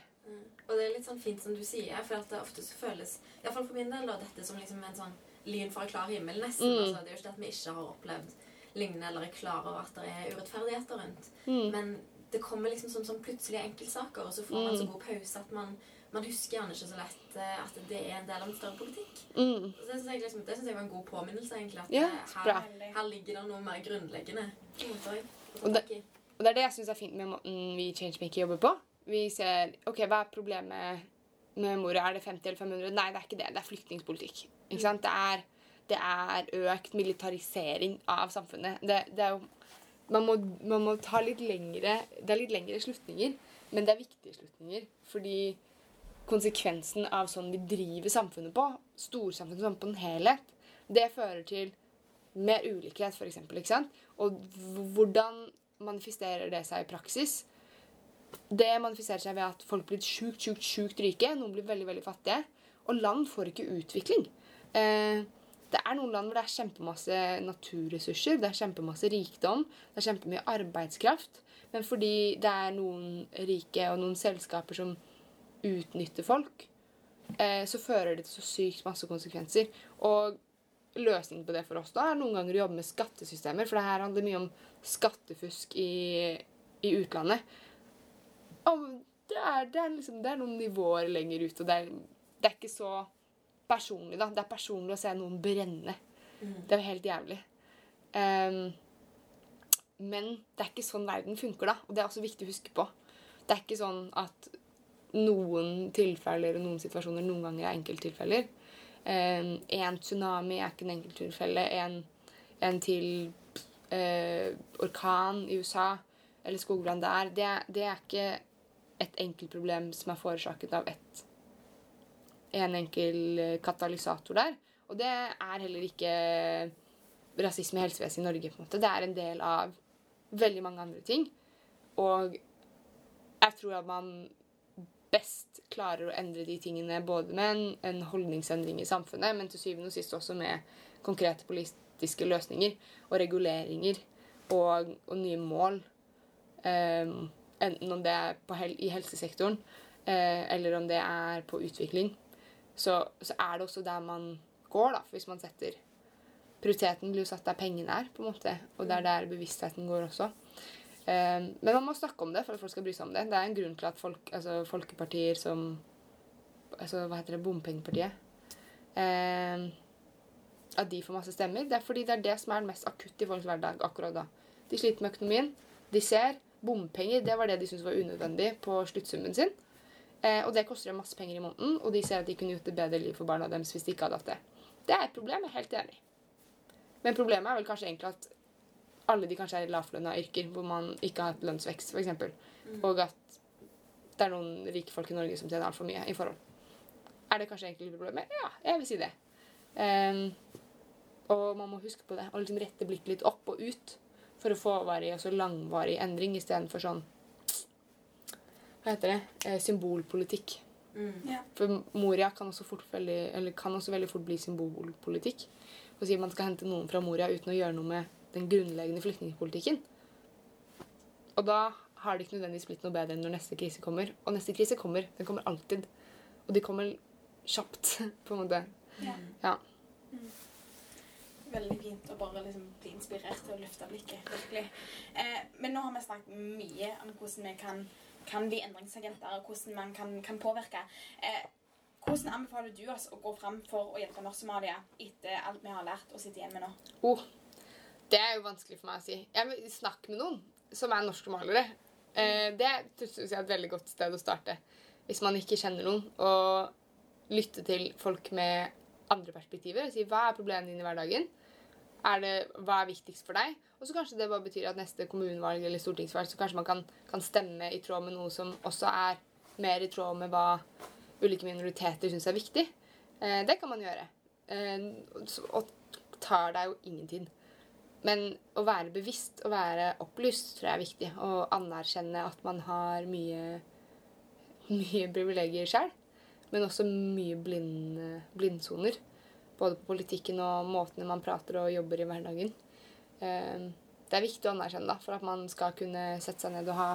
Og det er litt sånn fint som du sier, for at det ofte så føles i hvert fall for min del da, dette som liksom en sånn lyn fra klar himmel, nesten. Mm. Altså, det er jo ikke at vi ikke har opplevd lignende eller er klar over at det er urettferdigheter rundt. Mm. Men det kommer liksom som, som plutselige enkeltsaker, og så får man Mm. så god pause at man, man husker gjerne ikke så lett eh, at det er en del av en større politikk. Mm. Så det syns jeg, liksom, jeg var en god påminnelse, egentlig. At Ja, eh, her, her ligger det noe mer grunnleggende. Og det- Og det er det jeg syns er fint med måten vi i Changemaker jobber på. Vi ser OK, hva er problemet med mora? Er det 50 eller 500? Nei, det er ikke det. Det er flyktningpolitikk. Ikke sant? Det er, det er økt militarisering av samfunnet. Det, det er jo man må, man må ta litt lengre Det er litt lengre slutninger, men det er viktige slutninger. Fordi konsekvensen av sånn vi driver samfunnet på, storsamfunnet sånn på en helhet, det fører til mer ulikhet, f.eks. Og hvordan manifesterer det seg i praksis? Det manifiserer seg ved at folk blir sjukt, sjukt, sjukt rike. Noen blir veldig, veldig fattige. Og land får ikke utvikling. Eh, det er noen land hvor det er kjempemasse naturressurser, det er kjempemasse rikdom, det er kjempemye arbeidskraft. Men fordi det er noen rike og noen selskaper som utnytter folk, eh, så fører det til så sykt masse konsekvenser. Og løsningen på det for oss da er noen ganger å jobbe med skattesystemer, for det her handler mye om skattefusk i, i utlandet. Det er, det, er liksom, det er noen nivåer lenger ut, og det er, det er ikke så personlig, da. Det er personlig å se noen brenne. Det er jo helt jævlig. Um, men det er ikke sånn verden funker, da. Og det er også viktig å huske på. Det er ikke sånn at noen tilfeller og noen situasjoner noen ganger er enkelttilfeller. En tsunami er ikke en enkelttilfelle. En, en til eh, orkan i USA eller skogbrann der, det, det er ikke et enkeltproblem som er forårsaket av ett en enkel eh, katalysator der. Og det er heller ikke rasisme i helsevesenet i Norge. på en måte. Det er en del av veldig mange andre ting. Og jeg tror at man best klarer å endre de tingene både med en, en holdningsendring i samfunnet, men til syvende og sist også med konkrete politiske løsninger og reguleringer og, og nye mål. Um, enten om det er på hel i helsesektoren eh, eller om det er på utvikling. Så, så er det også der man går, da, hvis man setter Prioriteten blir jo satt der pengene er, på en måte, og det er der bevisstheten går også. Eh, men man må snakke om det for at folk skal bry seg om det. Det er en grunn til at folk, altså folkepartier som altså, Hva heter det? Bompengepartiet. Eh, at de får masse stemmer. Det er fordi det er det som er mest akutt i folks hverdag akkurat da. De sliter med økonomien. De ser bompenger. Det var det de syntes var unødvendig på sluttsummen sin. Eh, og det koster dem masse penger i måneden, og de ser at de kunne gjort et bedre liv for barna deres hvis de ikke hadde hatt det. Det er et problem, jeg er helt enig. Men problemet er vel kanskje egentlig at alle de kanskje er i lavtlønna yrker hvor man ikke har hatt lønnsvekst, f.eks. Og at det er noen rike folk i Norge som tjener altfor mye i forhold. Er det kanskje egentlig problemet? Ja, jeg vil si det. Um, og man må huske på det, og liksom rette blikket litt opp og ut for å få varig og så langvarig endring istedenfor sånn Hva heter det? Eh, symbolpolitikk. Mm. Ja. For Moria kan også, fort veldig, eller kan også veldig fort bli symbolpolitikk. Å si at man skal hente noen fra Moria uten å gjøre noe med den grunnleggende flyktningpolitikken. Og da har det ikke nødvendigvis blitt noe bedre enn når neste krise kommer. Og neste krise kommer. Den kommer alltid. Og de kommer kjapt, på en måte. Ja. Ja. Mm. Veldig fint å bare liksom bli inspirert til å løfte blikket. virkelig. Eh, men nå har vi snakket mye om hvordan vi kan, kan bli endringsagenter, og hvordan man kan, kan påvirke. Eh, hvordan anbefaler du oss å gå fram for å hjelpe Norsk-Somalia etter alt vi har lært og sitter igjen med nå? Oh, det er jo vanskelig for meg å si. Jeg vil snakke med noen som er norske malere. Eh, det synes jeg er et veldig godt sted å starte. Hvis man ikke kjenner noen. Og lytte til folk med andre perspektiver. Si hva er problemene dine i hverdagen? Er det, hva er viktigst for deg? Og så kanskje det bare betyr at neste kommunevalg eller stortingsvalg så kanskje man kan, kan stemme i tråd med noe som også er mer i tråd med hva ulike minoriteter syns er viktig. Eh, det kan man gjøre. Eh, og tar deg jo ingen tid. Men å være bevisst og være opplyst tror jeg er viktig. Og anerkjenne at man har mye, mye privilegier sjøl. Men også mye blind, blindsoner. Både på politikken og måtene man prater og jobber i hverdagen. Eh, det er viktig å anerkjenne da, for at man skal kunne sette seg ned og ha,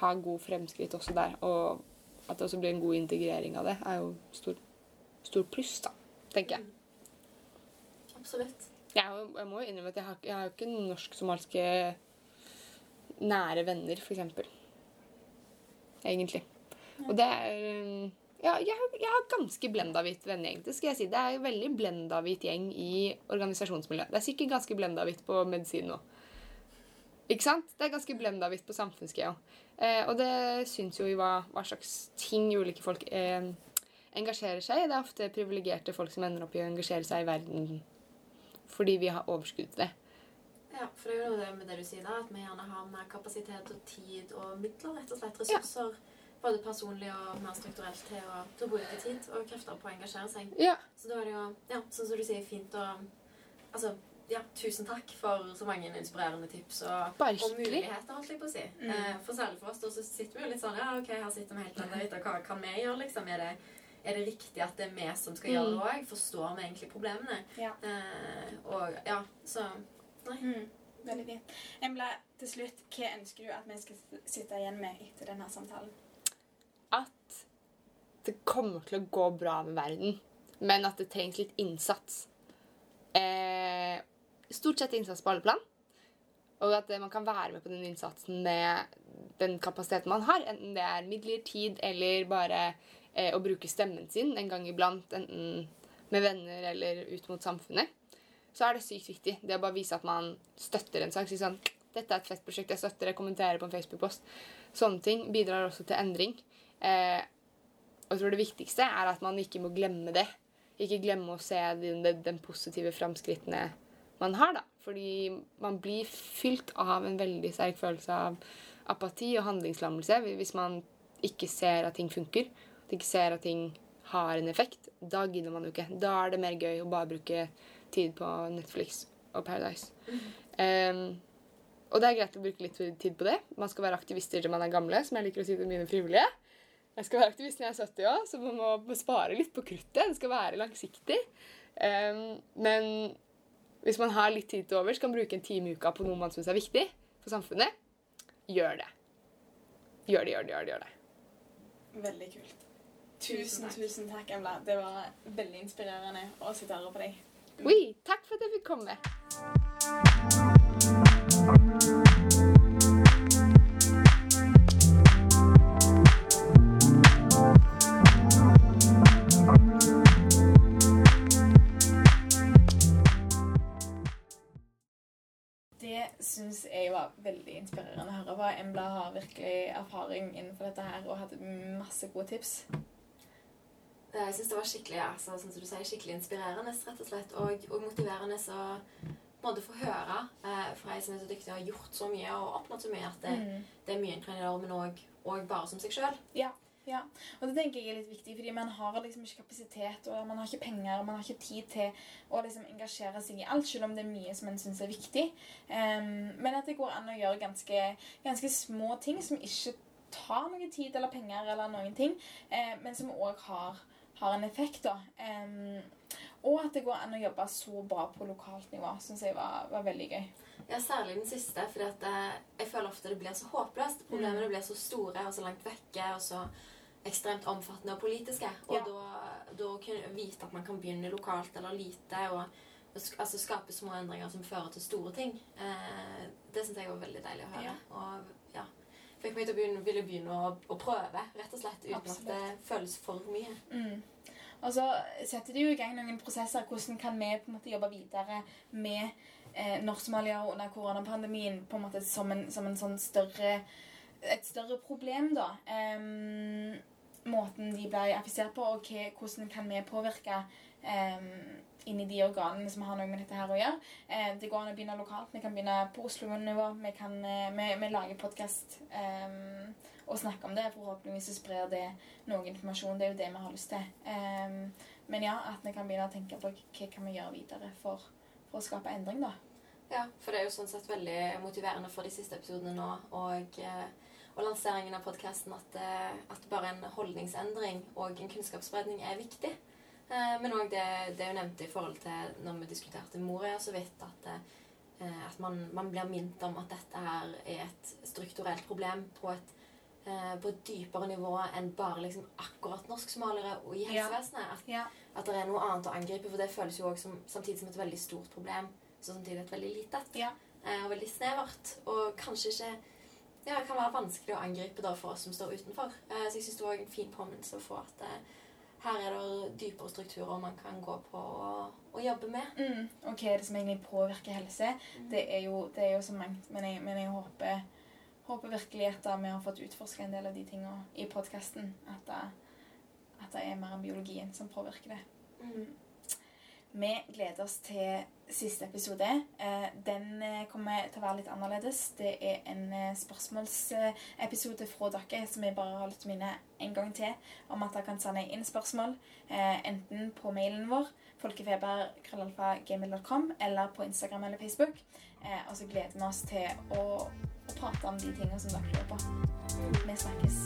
ha god fremskritt også der. Og at det også blir en god integrering av det, er jo stor, stor pluss, da, tenker jeg. Absolutt. Jeg, jeg må jo innrømme at jeg har, jeg har jo ikke norsk-somalske nære venner, eksempel. Egentlig. Og det er um, Ja, jeg, jeg har ganske blenda-hvitt vennegjeng. Det skal jeg si. Det er en veldig blenda-hvitt gjeng i organisasjonsmiljøet. Det er sikkert ganske blenda-hvitt på medisin nå. Ikke sant? Det er ganske blenda-hvitt på samfunnsgeo. Eh, og det syns jo i hva, hva slags ting ulike folk eh, engasjerer seg i. Det er ofte privilegerte folk som ender opp i å engasjere seg i verden fordi vi har overskudd til det. Ja, for det er jo det med det du sier da, at vi gjerne har mer kapasitet og tid og midler, rett og slett ressurser, både personlig og mer strukturelt, til å, til å bruke tid og krefter på å engasjere seg. Ja, Så da er det jo, ja, sånn som du sier, fint å Altså, ja, tusen takk for så mange inspirerende tips og, og muligheter, holdt jeg på å si. Mm. Eh, for særlig for oss da, så sitter vi jo litt sånn Ja, OK, her sitter vi helt litt, og hva kan vi gjøre, liksom? Er det, er det riktig at det er vi som skal gjøre Mm. det òg? Forstår vi egentlig problemene? Ja. Eh, og ja, så Nei. Mm, veldig fint. Embla, til slutt, hva ønsker du at vi skal sitte igjen med etter denne samtalen? At det kommer til å gå bra med verden, men at det trengs litt innsats. Eh, stort sett innsats på alle plan. Og at man kan være med på den innsatsen med den kapasiteten man har. Enten det er midler, tid eller bare eh, å bruke stemmen sin en gang iblant. Enten med venner eller ut mot samfunnet. Så er det sykt viktig. Det å bare vise at man støtter en sak. Si sånn Dette er et fett prosjekt. Jeg støtter det. Kommenterer på en Facebook-post. Sånne ting bidrar også til endring. Eh, og jeg tror det viktigste er at man ikke må glemme det. Ikke glemme å se den, den, positive framskrittene man har, da. Fordi man blir fylt av en veldig sterk følelse av apati og handlingslammelse hvis man ikke ser at ting funker. At ikke ser at ting har en effekt. Da gidder man jo ikke. Da er det mer gøy å bare bruke tid på Netflix og Paradise. Um, og det er greit å bruke litt tid på det. Man skal være aktivister til man er gamle, som jeg liker å si til mine frivillige. Jeg skal være aktivist når jeg er 70 år, så man må spare litt på kruttet. Det skal være langsiktig. Um, men hvis man har litt tid til over, kan bruke en time i uka på noe man syns er viktig for samfunnet, gjør det. Gjør det, gjør det, gjør det. gjør det. Veldig kult. Tusen Tusen, takk. tusen takk, Embla. Det var veldig inspirerende å sitte og høre på deg. Oi, takk for at jeg fikk komme. Syns jeg var veldig inspirerende å høre på. Embla har virkelig erfaring innenfor dette her og hadde masse gode tips. Eh, Jeg synes det var skikkelig ja, så, som du sier, skikkelig inspirerende rett og slett, og, og motiverende å måte få høre eh, fra ei som er så dyktig og har gjort så mye og oppnådd så mye at det, Mm. det er mye en kan gjøre, men òg bare som seg sjøl. Ja, ja. Og det tenker jeg er litt viktig, fordi man har liksom ikke kapasitet, og man har ikke penger, og man har ikke tid til å liksom engasjere seg i alt, selv om det er mye som man syns er viktig. Um, men at det går an å gjøre ganske, ganske små ting som ikke tar noe tid eller penger eller noen ting, eh, men som òg har, har en effekt, da. Um, og at det går an å jobbe så bra på lokalt nivå, syns jeg var, var veldig gøy. Ja, særlig den siste, at eh, jeg føler ofte det blir så håpløst. Problemene blir så store og så langt vekke og så ekstremt omfattende og politiske. Og Ja. da, da kunne vite at man kan begynne lokalt eller lite, og, altså skape små endringer som fører til store ting, eh, det syns jeg var veldig deilig å høre. Ja. Og ja, fikk meg til å begynne, ville begynne å, å prøve, rett og slett, uten Absolutt. at det føles for mye. Mm. Og så setter de jo i gang noen prosesser. Hvordan kan vi på en måte jobbe videre med eh, Norsk-Somalia under koronapandemien på en måte som en, som en sånn større et større problem, da. Em, måten de ble affisert på, og hva, hvordan kan vi påvirke um, inni de organene som har noe med dette her å gjøre. Uh, det går an å begynne lokalt. Vi kan begynne på Oslo-nivå. Vi, kan, eh, vi, vi lager podkast og snakker om det. Forhåpentligvis så sprer det noe informasjon. Det er jo det vi har lyst til. Um, men ja, at vi kan begynne å tenke på hva kan vi gjøre videre for, for å skape endring, da. Ja, for det er jo sånn sett veldig motiverende for de siste episodene nå, og, eh, og lanseringen av podkasten at, eh, at bare en holdningsendring og en kunnskapsspredning er viktig. Eh, Men òg det, det hun nevnte i forhold til når vi diskuterte Moria så vidt, at, eh, at man, man blir minnet om at dette her er et strukturelt problem på et, på et dypere nivå enn bare liksom akkurat norsk-somaliere og i helsevesenet. At Ja. at det er noe annet å angripe, for det føles jo også som, samtidig som et veldig stort problem, så samtidig et veldig lite. Ja. Og veldig snevert. Og kanskje ikke Ja, det kan være vanskelig å angripe da for oss som står utenfor. Eh, så jeg syns det var en fin påminnelse å få at eh, her er det dypere strukturer man kan gå på og, og jobbe med. Mm. Og hva er det som egentlig påvirker helse? Det er jo, det er jo så mangt, men jeg, men jeg håper, håper virkelig at da vi har fått utforska en del av de tingene i podkasten. At, at det er mer enn biologien som påvirker det. Mm. Vi gleder oss til siste episode. Eh, Den eh, kommer til å være litt annerledes. Det er en eh, spørsmålsepisode fra dere som jeg bare har lyst til å minne en gang til om at dere kan sende inn spørsmål enten på mailen vår folkefeber.gmail.com eller på Instagram eller Facebook. Og så gleder vi oss til å prate om de tingene som dere lurer på. Vi snakkes.